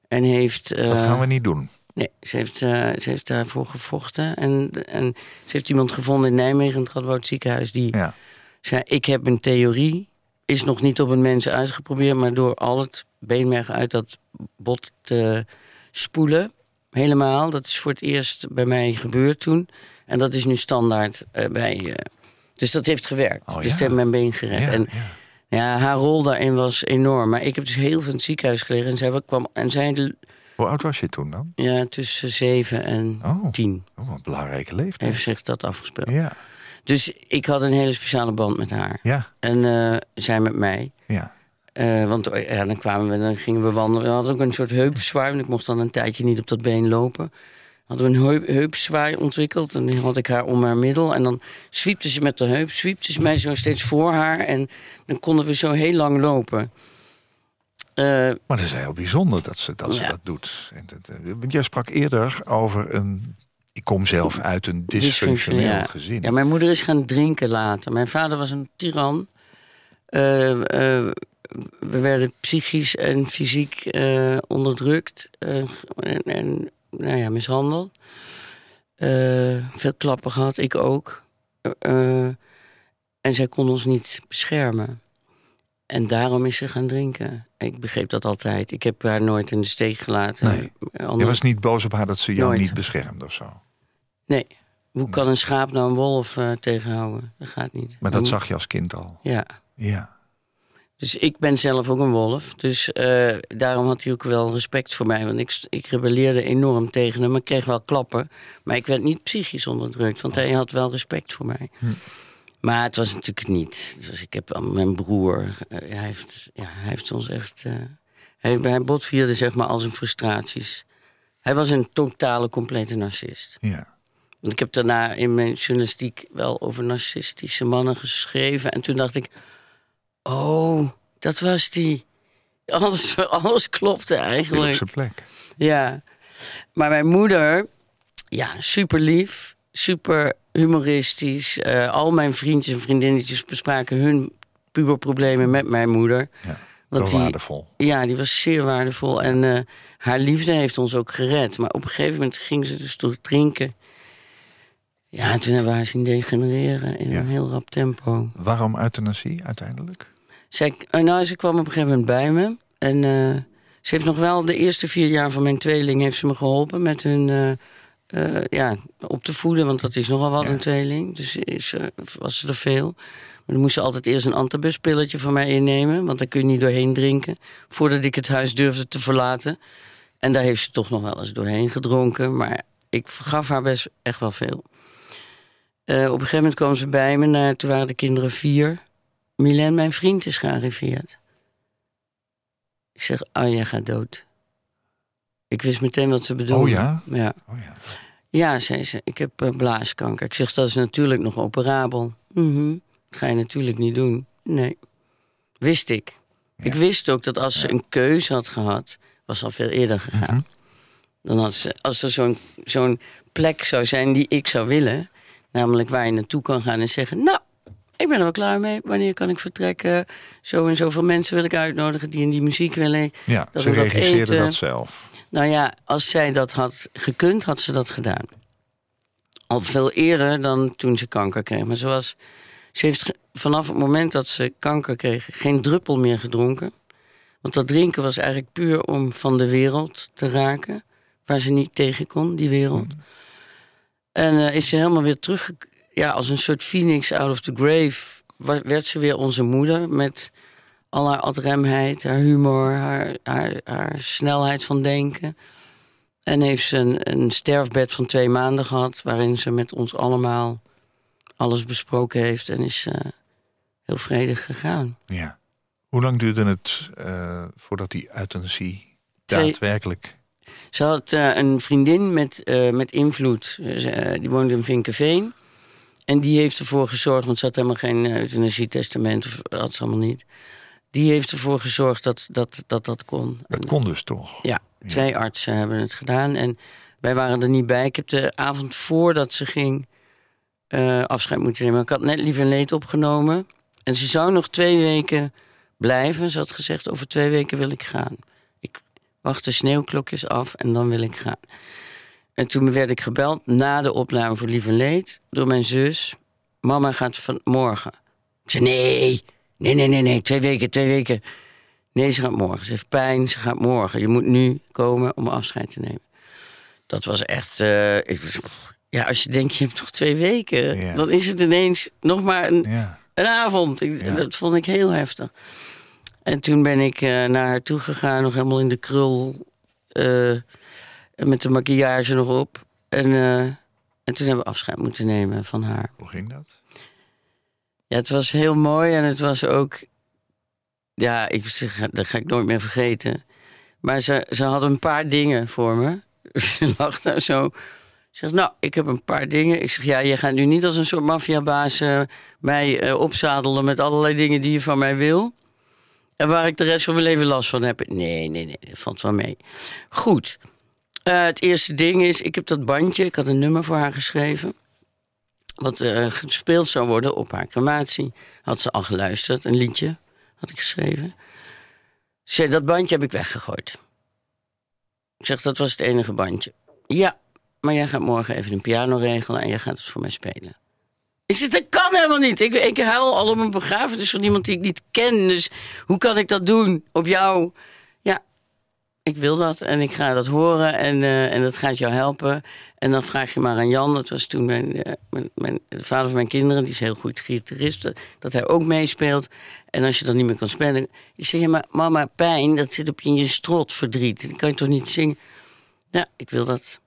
En heeft... eh, Dat gaan we niet doen. Nee, ze heeft, eh, ze heeft daarvoor gevochten. En, en ze heeft iemand gevonden in Nijmegen, in het Radboud ziekenhuis... die Ja. zei, ik heb een theorie, is nog niet op een mens uitgeprobeerd... maar door al het beenmerg uit dat bot te spoelen, helemaal... dat is voor het eerst bij mij gebeurd toen. En dat is nu standaard eh, bij... eh, dus dat heeft gewerkt. Oh, dus ja. het heeft mijn been gered. Ja, en ja. ja, haar rol daarin was enorm. Maar ik heb dus heel veel in het ziekenhuis gelegen. En zij kwam en zij Hoe oud was je toen dan? ja, tussen zeven en Oh, tien oh een belangrijke leeftijd. heeft zich dat afgespeeld. Ja, Dus ik had een hele speciale band met haar. ja, En eh, zij met mij. ja. Eh, want eh, ja, dan kwamen we, dan gingen we wandelen. We hadden ook een soort heupzwaai. Want ik mocht dan een tijdje niet op dat been lopen. Hadden we een heup, heupzwaai ontwikkeld. En die had ik haar om haar middel. En dan zwiepte ze met de heup. Zwiepte ze mij zo steeds voor haar. En dan konden we zo heel lang lopen. Eh, Maar dat is heel bijzonder dat ze dat, ze Ja. dat doet. Want jij sprak eerder over een... Ik kom zelf uit een dysfunctioneel ja. gezin. Ja, mijn moeder is gaan drinken later. Mijn vader was een tiran. Eh, we werden psychisch en fysiek eh, onderdrukt eh, en, en nou ja, mishandeld. Eh, veel klappen gehad, ik ook. En zij kon ons niet beschermen. En daarom is ze gaan drinken. Ik begreep dat altijd. Ik heb haar nooit in de steek gelaten. Nee. Je was niet boos op haar dat ze jou Nooit. niet beschermde of zo. Nee. Hoe kan een schaap nou een wolf tegenhouden? Dat gaat niet. Maar dat zag je als kind al. Ja. Ja. Dus ik ben zelf ook een wolf. Dus eh, daarom had hij ook wel respect voor mij. Want ik, ik rebelleerde enorm tegen hem. Ik kreeg wel klappen. Maar ik werd niet psychisch onderdrukt. Want hij had wel respect voor mij. Maar het was natuurlijk niet. Dus ik heb mijn broer. eh, hij, heeft, ja, hij heeft ons echt. eh, hij, hij botvierde zeg maar al zijn frustraties. Hij was een totale, complete narcist. ja. Want ik heb daarna in mijn journalistiek wel over narcistische mannen geschreven. En toen dacht ik, oh, dat was die. Alles, alles klopte Weer op eigenlijk. zijn plek. Ja. Maar mijn moeder, ja, super lief, super humoristisch. Eh, al mijn vriendjes en vriendinnetjes bespraken hun puberproblemen met mijn moeder. Ja. Want die, waardevol. ja, die was zeer waardevol. En eh, haar liefde heeft ons ook gered. Maar op een gegeven moment ging ze dus door drinken. Ja, en toen hebben we haar zien degenereren in Ja. een heel rap tempo. Waarom euthanasie uiteindelijk? Zij, eh, nou, ze kwam op een gegeven moment bij me. En eh, ze heeft nog wel de eerste vier jaar van mijn tweeling... heeft ze me geholpen met hun eh, ja, op te voeden. Want dat is nogal wat, Ja. een tweeling. Dus is, was ze er veel. Maar dan moest ze altijd eerst een antabuspilletje van mij innemen. Want daar kun je niet doorheen drinken. Voordat ik het huis durfde te verlaten. En daar heeft ze toch nog wel eens doorheen gedronken. Maar ik vergaf haar best echt wel veel. Op een gegeven moment kwam ze bij me. Toen waren de kinderen vier. Milen, mijn vriend, is gearriveerd. Ik zeg, oh, jij gaat dood. Ik wist meteen wat ze bedoelde. Oh ja? Ja. Oh ja. Ja, zei ze, ik heb uh, blaaskanker. Ik zeg, dat is natuurlijk nog operabel. Mhm. Dat ga je natuurlijk niet doen. Nee, wist ik. Ik wist ook dat als ze een keuze had gehad, was al veel eerder gegaan. Mhm. Dan had ze, als er zo'n zo'n plek zou zijn die ik zou willen, namelijk waar je naartoe kan gaan en zeggen: Nou, ik ben er wel klaar mee. Wanneer kan ik vertrekken? Zo en zoveel mensen wil ik uitnodigen die in die muziek willen. Ja, dat ze regisseerde dat zelf. Nou ja, als zij dat had gekund, had ze dat gedaan. Al veel eerder dan toen ze kanker kreeg. Maar ze, was, ze heeft vanaf het moment dat ze kanker kreeg geen druppel meer gedronken. Want dat drinken was eigenlijk puur om van de wereld te raken. Waar ze niet tegen kon, die wereld. Mm. En uh, is ze helemaal weer terug, ja, als een soort phoenix out of the grave. werd ze weer onze moeder met al haar adremheid, haar humor, haar, haar, haar snelheid van denken. En heeft ze een, een sterfbed van twee maanden gehad, waarin ze met ons allemaal alles besproken heeft en is uh, heel vredig gegaan. Ja. Hoe lang duurde het uh, voordat die euthanasie daadwerkelijk... Ze had uh, een vriendin met, met invloed. die woonde in Vinkenveen. En die heeft ervoor gezorgd, want ze had helemaal geen euthanasie-testament, of had ze allemaal niet. Die heeft ervoor gezorgd dat dat, dat, dat kon. Dat kon dus toch? Ja, twee artsen hebben het gedaan. En wij waren er niet bij. Ik heb de avond voordat ze ging uh, afscheid moeten nemen. Ik had net lief en leed opgenomen. En ze zou nog twee weken blijven. Ze had gezegd, over twee weken wil ik gaan. Ik wacht de sneeuwklokjes af en dan wil ik gaan. En toen werd ik gebeld na de opname voor Lief en Leed... door mijn zus. Mama gaat van morgen. Ik zei, nee, nee, nee, nee, nee, twee weken, twee weken. Nee, ze gaat morgen. Ze heeft pijn, ze gaat morgen. Je moet nu komen om afscheid te nemen. Dat was echt... Uh, ik, ja, als je denkt, je hebt nog twee weken... dan is het ineens nog maar een, een avond. Ik, Dat vond ik heel heftig. En toen ben ik uh, naar haar toe gegaan, nog helemaal in de krul... Uh, met de maquillage nog op. En, en toen hebben we afscheid moeten nemen van haar. Hoe ging dat? Ja, het was heel mooi en het was ook ja, ik, dat ga ik nooit meer vergeten. Maar ze, ze had een paar dingen voor me. Ze lag daar zo. Ze zegt, nou, ik heb een paar dingen. Ik zeg, ja, je gaat nu niet als een soort maffiabaas uh, mij uh, opzadelen met allerlei dingen die je van mij wil. En waar ik de rest van mijn leven last van heb. Nee, nee, nee, dat valt wel mee. Goed. Uh, het eerste ding is, ik heb dat bandje, ik had een nummer voor haar geschreven. Wat gespeeld zou worden op haar crematie. Had ze al geluisterd, een liedje had ik geschreven. Ze dat bandje heb ik weggegooid. Ik zeg, dat was het enige bandje. Ja, maar jij gaat morgen even een piano regelen en jij gaat het voor mij spelen. Ik zeg, dat kan helemaal niet. Ik, ik huil al op een begrafenis van iemand die ik niet ken. Dus hoe kan ik dat doen op jou? Ja, ik wil dat en ik ga dat horen en, uh, en dat gaat jou helpen. En dan vraag je maar aan Jan, dat was toen mijn, uh, mijn, mijn, de vader van mijn kinderen, die is heel goed gitarist, dat hij ook meespeelt. En als je dan niet meer kan spelen, ik zeg je maar mama, pijn, dat zit op je in je strot, verdriet. Dan kan je toch niet zingen? Ja, ik wil dat.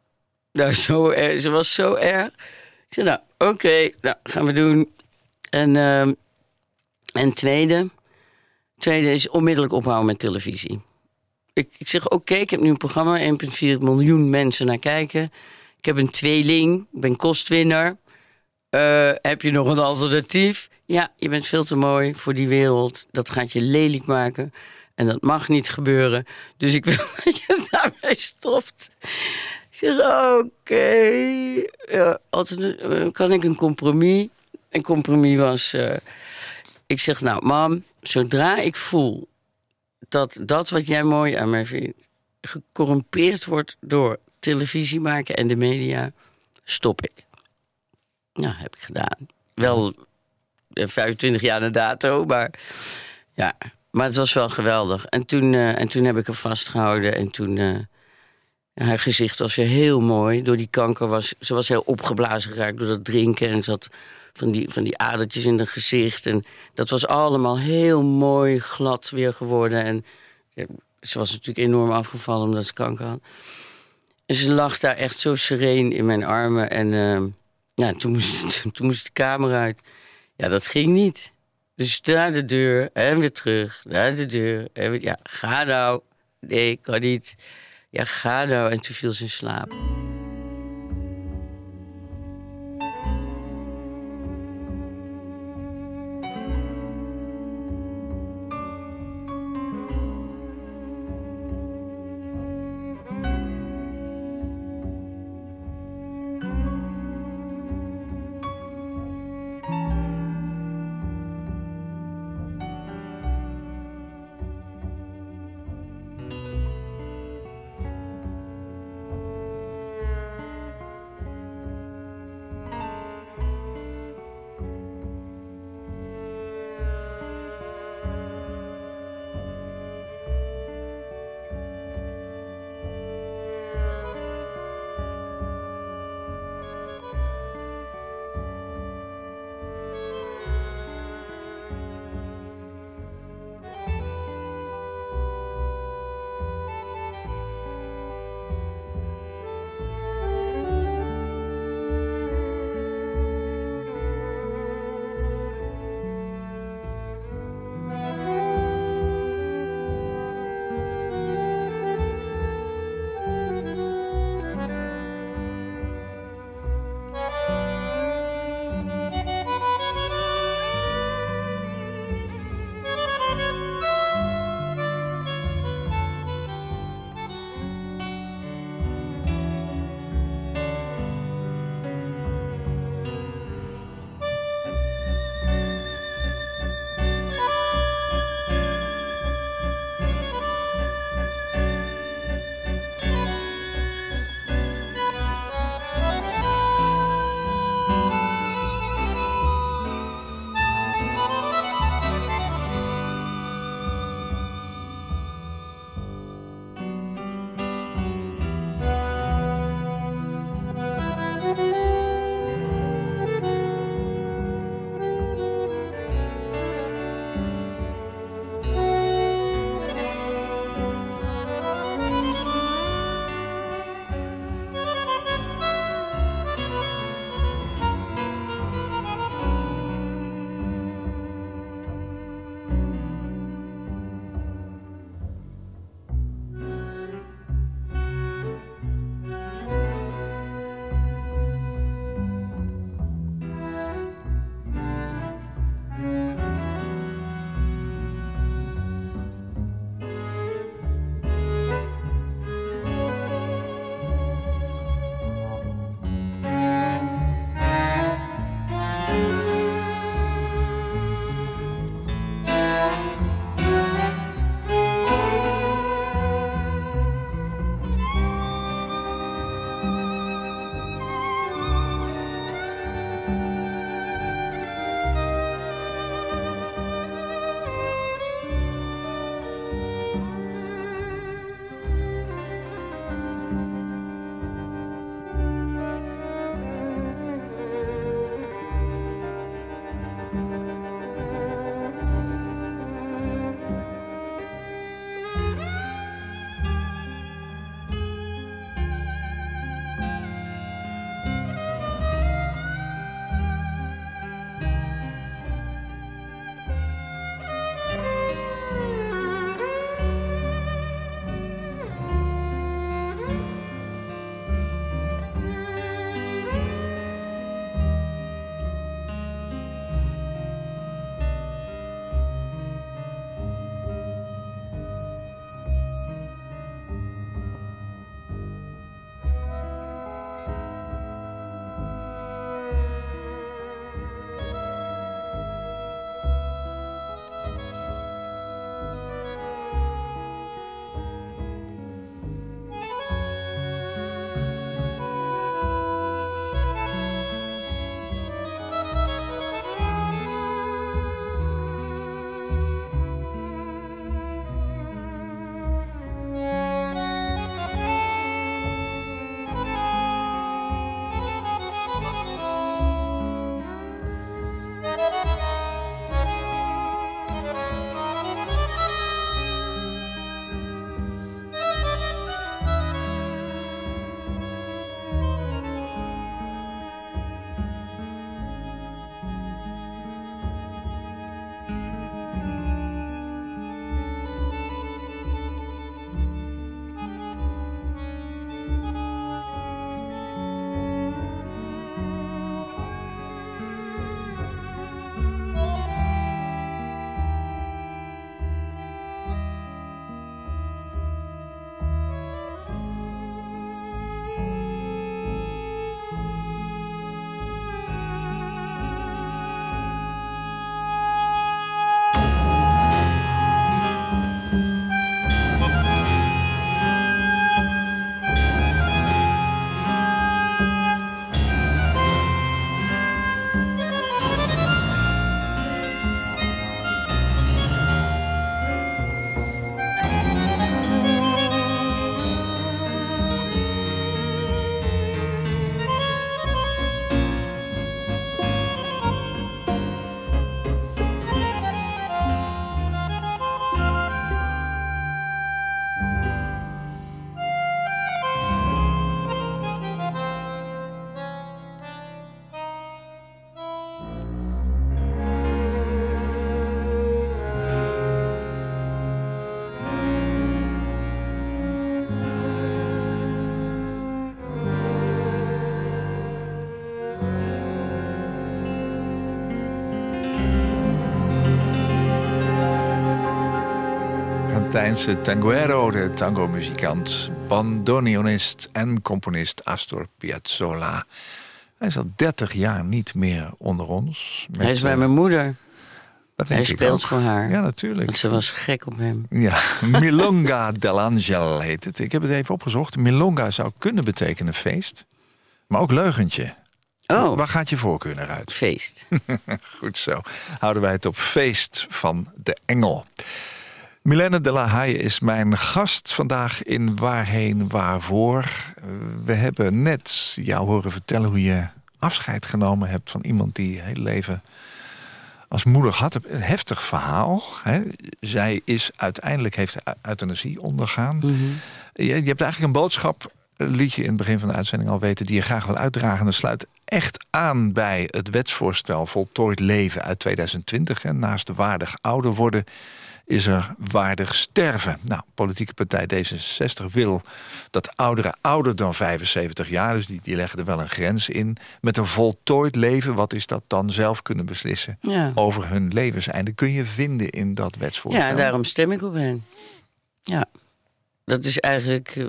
Nou, zo erg, ze was zo erg. Ik zei, nou, oké, nou, gaan we doen. En, uh, en tweede, tweede is onmiddellijk ophouden met televisie. Ik, ik zeg, oké, ik heb nu een programma, 1,4 miljoen mensen naar kijken. Ik heb een tweeling, ik ben kostwinner. Uh, heb je nog een alternatief? Ja, je bent veel te mooi voor die wereld. Dat gaat je lelijk maken. En dat mag niet gebeuren. Dus ik wil dat je daarmee stopt. Ik zeg, oké. Ja, uh, kan ik een compromis? Een compromis was... Uh, ik zeg, nou, mam, zodra ik voel dat dat wat jij mooi aan mij vindt... gecorrumpeerd wordt door televisie maken en de media, stop ik. Nou, heb ik gedaan. Wel 25 jaar na dato, maar ja. Maar het was wel geweldig. En toen, uh, en toen heb ik hem vastgehouden. En toen. Uh, haar gezicht was weer heel mooi. Door die kanker was. Ze was heel opgeblazen geraakt door dat drinken. En ze had van die, van die adertjes in haar gezicht. En dat was allemaal heel mooi glad weer geworden. En ze was natuurlijk enorm afgevallen omdat ze kanker had. En ze lag daar echt zo sereen in mijn armen. En uh, nou, toen, moest, toen moest de kamer uit. Ja, dat ging niet. Dus naar de deur en weer terug. Naar de deur en. Ja, ga nou. Nee, kan niet. Ja, ga nou. En toen viel ze in slaap. Argentijnse tanguero, de tango-muzikant, bandoneonist en componist Astor Piazzolla. Hij is al 30 jaar niet meer onder ons. Hij is bij mijn moeder. Hij speelt voor haar. Ja, natuurlijk. Want ze was gek op hem. Ja, Milonga dell'Angel heet het. Ik heb het even opgezocht. Milonga zou kunnen betekenen feest, maar ook leugentje. Oh. Waar gaat je voorkeur naar uit? Feest. Goed zo. Houden wij het op feest van de engel. Milene de la Haye is mijn gast vandaag in Waarheen Waarvoor. We hebben net jou horen vertellen hoe je afscheid genomen hebt van iemand die heel leven als moeder had. Een heftig verhaal. Hè? Zij is uiteindelijk heeft euthanasie ondergaan. Mhm. je, je hebt eigenlijk een boodschap liet je in het begin van de uitzending al weten... die je graag wil uitdragen. Dat sluit echt aan bij het wetsvoorstel Voltooid Leven uit 2020. En naast de waardig ouder worden is er waardig sterven. Nou, politieke partij D66 wil dat ouderen ouder dan 75 jaar... dus die, die leggen er wel een grens in... met een voltooid leven, wat is dat dan zelf kunnen beslissen... Ja. over hun levenseinde, kun je vinden in dat wetsvoorstel. Ja, daarom stem ik op hen. Ja, dat is eigenlijk... eh,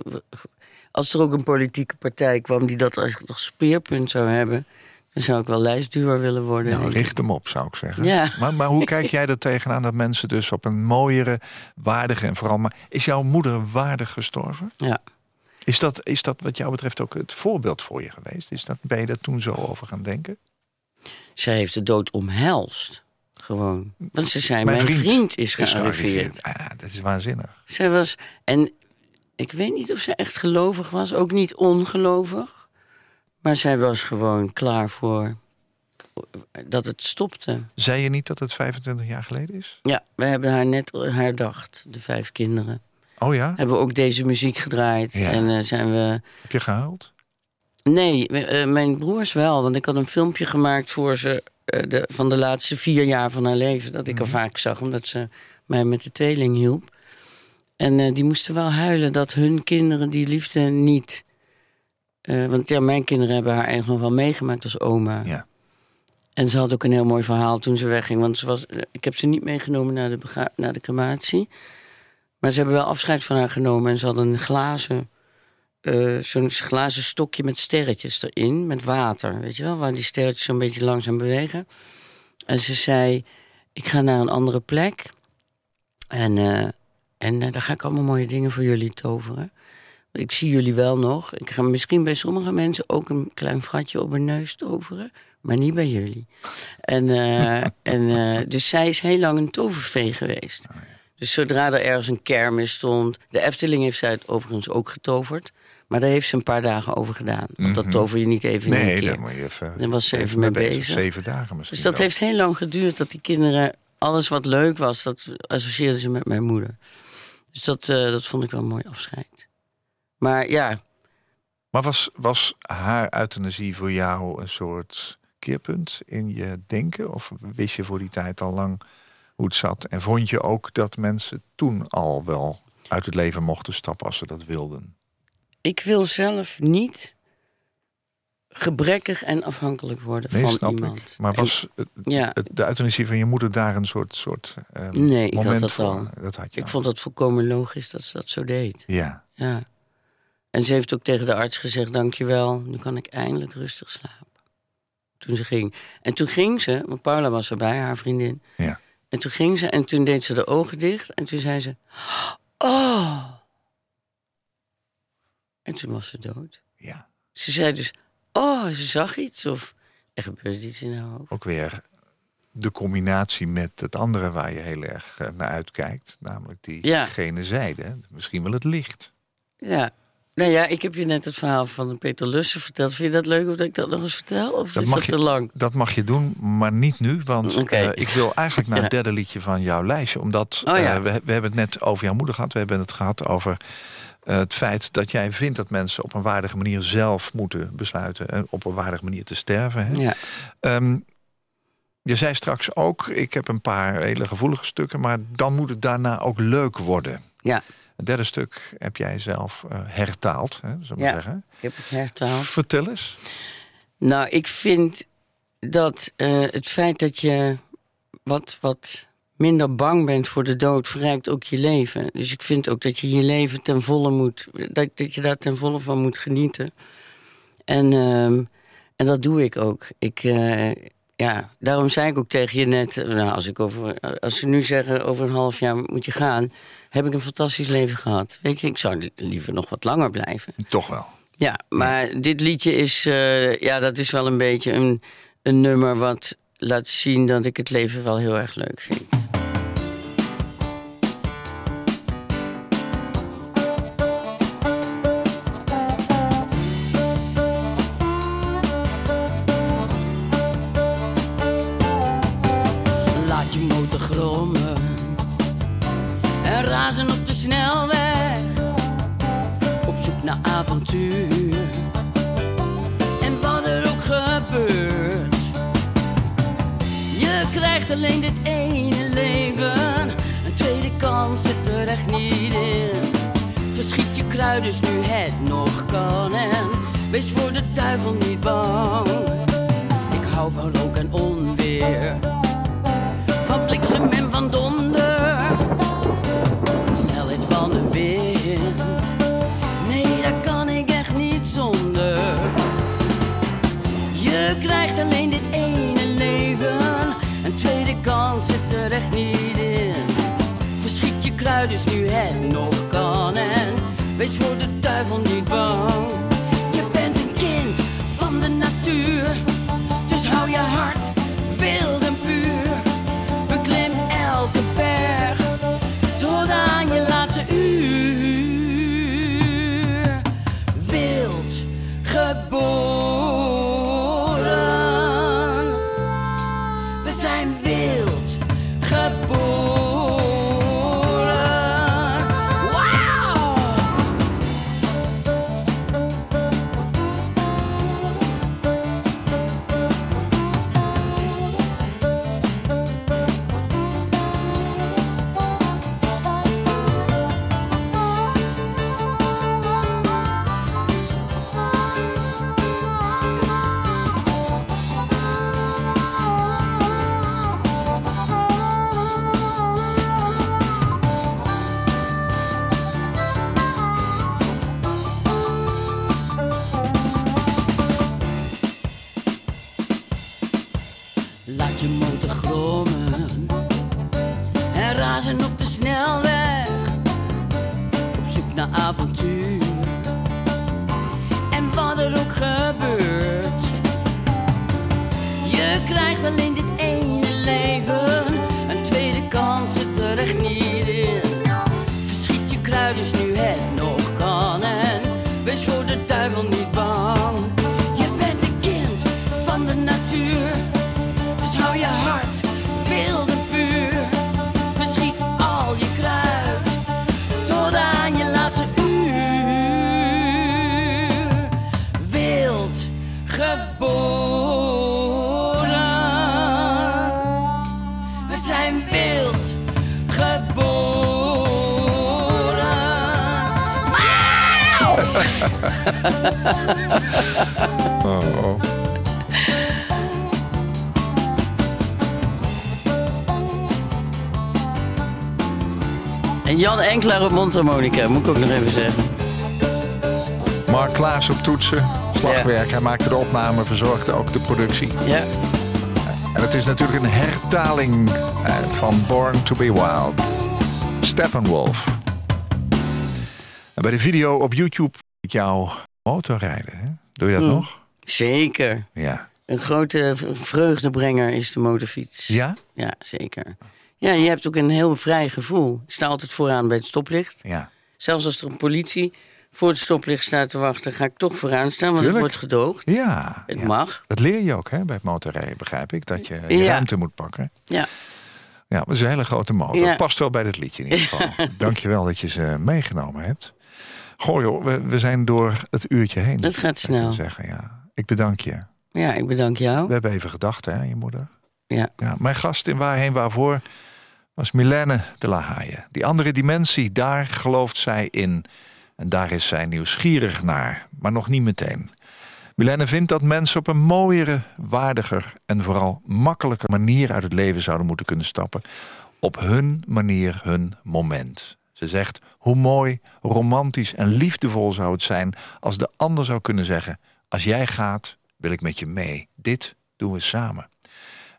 Als er ook een politieke partij kwam die dat als speerpunt zou hebben... dan zou ik wel lijstduwer willen worden. Nou, richt hem op, zou ik zeggen. Ja. Maar, maar hoe kijk jij er tegenaan dat mensen dus op een mooiere, waardige en vooral... Maar is jouw moeder waardig gestorven? Ja. Is dat, is dat wat jou betreft ook het voorbeeld voor je geweest? Is dat, ben je daar toen zo over gaan denken? Zij heeft de dood omhelst. Gewoon. Want ze zei, mijn, vriend, is gearriveerd. Ah, dat is waanzinnig. Zij was... En ik weet niet of ze echt gelovig was. Ook niet ongelovig. Maar zij was gewoon klaar voor... dat het stopte. Zei je niet dat het 25 jaar geleden is? Ja, we hebben haar net herdacht. De vijf kinderen. Oh ja? Hebben we ook deze muziek gedraaid. Ja. En eh, zijn we... Heb je gehuild? Nee, eh, mijn broers wel. Want ik had een filmpje gemaakt voor ze... eh, de, van de laatste vier jaar van haar leven. Dat ik al vaak zag, omdat ze mij met de tweeling hielp. En die moesten wel huilen dat hun kinderen die liefde niet... eh, want ja, mijn kinderen hebben haar eigenlijk nog wel meegemaakt als oma. Ja. En ze had ook een heel mooi verhaal toen ze wegging. Want ze was, eh, ik heb ze niet meegenomen naar de, naar de crematie. Maar ze hebben wel afscheid van haar genomen. En ze had een glazen, eh, zo'n glazen stokje met sterretjes erin. Met water, weet je wel. Waar die sterretjes zo'n beetje langzaam bewegen. En ze zei, ik ga naar een andere plek. En, en daar ga ik allemaal mooie dingen voor jullie toveren. Ik zie jullie wel nog. Ik ga misschien bij sommige mensen ook een klein fratje op hun neus toveren. Maar niet bij jullie. En, eh, en, eh, dus zij is heel lang een tovervee geweest. Dus zodra er ergens een kermis stond... De Efteling heeft zij het overigens ook getoverd. Maar daar heeft ze een paar dagen over gedaan. Want dat tover je niet even in Nee, keer. daar moet je even, Daar was ze even mee bezig. Zeven dagen misschien. Dus dat wel. heeft heel lang geduurd dat die kinderen... alles wat leuk was, dat associeerden ze met mijn moeder. Dus dat, eh, dat vond ik wel een mooi afscheid. Maar ja, Maar was, was haar euthanasie voor jou een soort keerpunt in je denken? Of wist je voor die tijd al lang hoe het zat? En vond je ook dat mensen toen al wel uit het leven mochten stappen als ze dat wilden? ik wil zelf niet gebrekkig en afhankelijk worden Nee, van iemand. ik. Maar En- was het- ja, het- de euthanasie van je moeder daar een soort, soort eh, Nee, ik had moment dat voor? al. Dat had je ik al. vond dat volkomen logisch dat ze dat zo deed. Ja, Ja. En ze heeft ook tegen de arts gezegd: Dankjewel, nu kan ik eindelijk rustig slapen. Toen ze ging. En toen ging ze, want Paula was erbij, haar vriendin. ja. En toen ging ze en toen deed ze de ogen dicht. En toen zei ze: Oh. En toen was ze dood. ja. Ze zei dus: Oh, ze zag iets. Of er gebeurde iets in haar hoofd. Ook weer de combinatie met het andere waar je heel erg eh, naar uitkijkt. Namelijk die Ja. zijde. Misschien wel het licht. Ja. Nou ja, ik heb je net het verhaal van Peter Lussen verteld. Vind je dat leuk of dat ik dat nog eens vertel? Of Dat is mag dat je- te lang? Dat mag je doen, maar niet nu. Want eh, ik wil eigenlijk naar het derde liedje van jouw lijstje. Omdat Oh ja. eh, we, we hebben het net over jouw moeder gehad. We hebben het gehad over eh, het feit dat jij vindt dat mensen op een waardige manier zelf moeten besluiten. En op een waardige manier te sterven. Hè? Ja. Ehm, je zei straks ook, ik heb een paar hele gevoelige stukken. Maar dan moet het daarna ook leuk worden. Ja, Het derde stuk heb jij zelf eh, hertaald, hè, zullen we Ja. zeggen. ik heb het hertaald. Vertel eens. Nou, ik vind dat eh, het feit dat je wat, wat minder bang bent voor de dood, verrijkt ook je leven. Dus ik vind ook dat je je leven ten volle moet, dat, dat je daar ten volle van moet genieten. En, ehm, en dat doe ik ook. Ik, uh, ja, daarom zei ik ook tegen je net, nou, als, ik over, als ze nu zeggen over een half jaar moet je gaan, heb ik een fantastisch leven gehad. Weet je, ik zou liever nog wat langer blijven. Toch wel. Ja, maar dit liedje is, uh, ja, dat is wel een beetje een, een nummer wat laat zien dat ik het leven wel heel erg leuk vind. Jan Enkelaar op mondharmonica, moet ik ook nog even zeggen. Mark Klaas op toetsen, slagwerk. Hij maakte de opname, verzorgde ook de productie. Ja, En het is natuurlijk een hertaling eh, van Born to be Wild. Steppenwolf. En bij de video op YouTube ik jou motorrijden. Hè? Doe je dat Mm. nog? zeker. Ja. Een grote vreugdebrenger is de motorfiets. Ja? Ja, zeker. Ja, je hebt ook een heel vrij gevoel. Ik sta altijd vooraan bij het stoplicht. Ja. Zelfs als er een politie voor het stoplicht staat te wachten, ga ik toch vooraan staan, want Tuurlijk. het wordt gedoogd. Ja. Het ja. mag. Dat leer je ook hè, bij het motorrijden, begrijp ik. Dat je je Ja. ruimte moet pakken. Ja. Ja, het is een hele grote motor. Ja. Past wel bij dit liedje in ieder geval. Dank je wel dat je ze meegenomen hebt. Goh joh, we, we zijn door het uurtje heen. Het gaat snel. Zeggen, ja. Ik bedank je. Ja, ik bedank jou. We hebben even gedacht, hè, je moeder. Ja. Ja, mijn gast in Waarheen Waarvoor was Milène de la Haye. Die andere dimensie, daar gelooft zij in. En daar is zij nieuwsgierig naar, maar nog niet meteen. Milène vindt dat mensen op een mooiere, waardiger en vooral makkelijker manier uit het leven zouden moeten kunnen stappen. op hun manier hun moment. Ze zegt, hoe mooi, romantisch en liefdevol zou het zijn... als de ander zou kunnen zeggen, als jij gaat, wil ik met je mee. Dit doen we samen.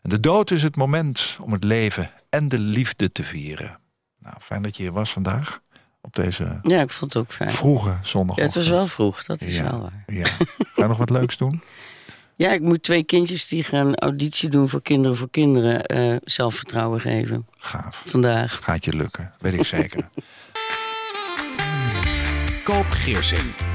En de dood is het moment om het leven en de liefde te vieren. Nou, fijn dat je hier was vandaag. Op deze ja, ik vond het ook fijn. vroege zondag. Ja, het was wel vroeg, dat is wel waar. Ja. Ga je nog wat leuks doen? Ja, ik moet twee kindjes die gaan auditie doen voor Kinderen voor Kinderen uh, zelfvertrouwen geven. Gaaf. Vandaag. Gaat je lukken, weet ik zeker. Koop Geersing.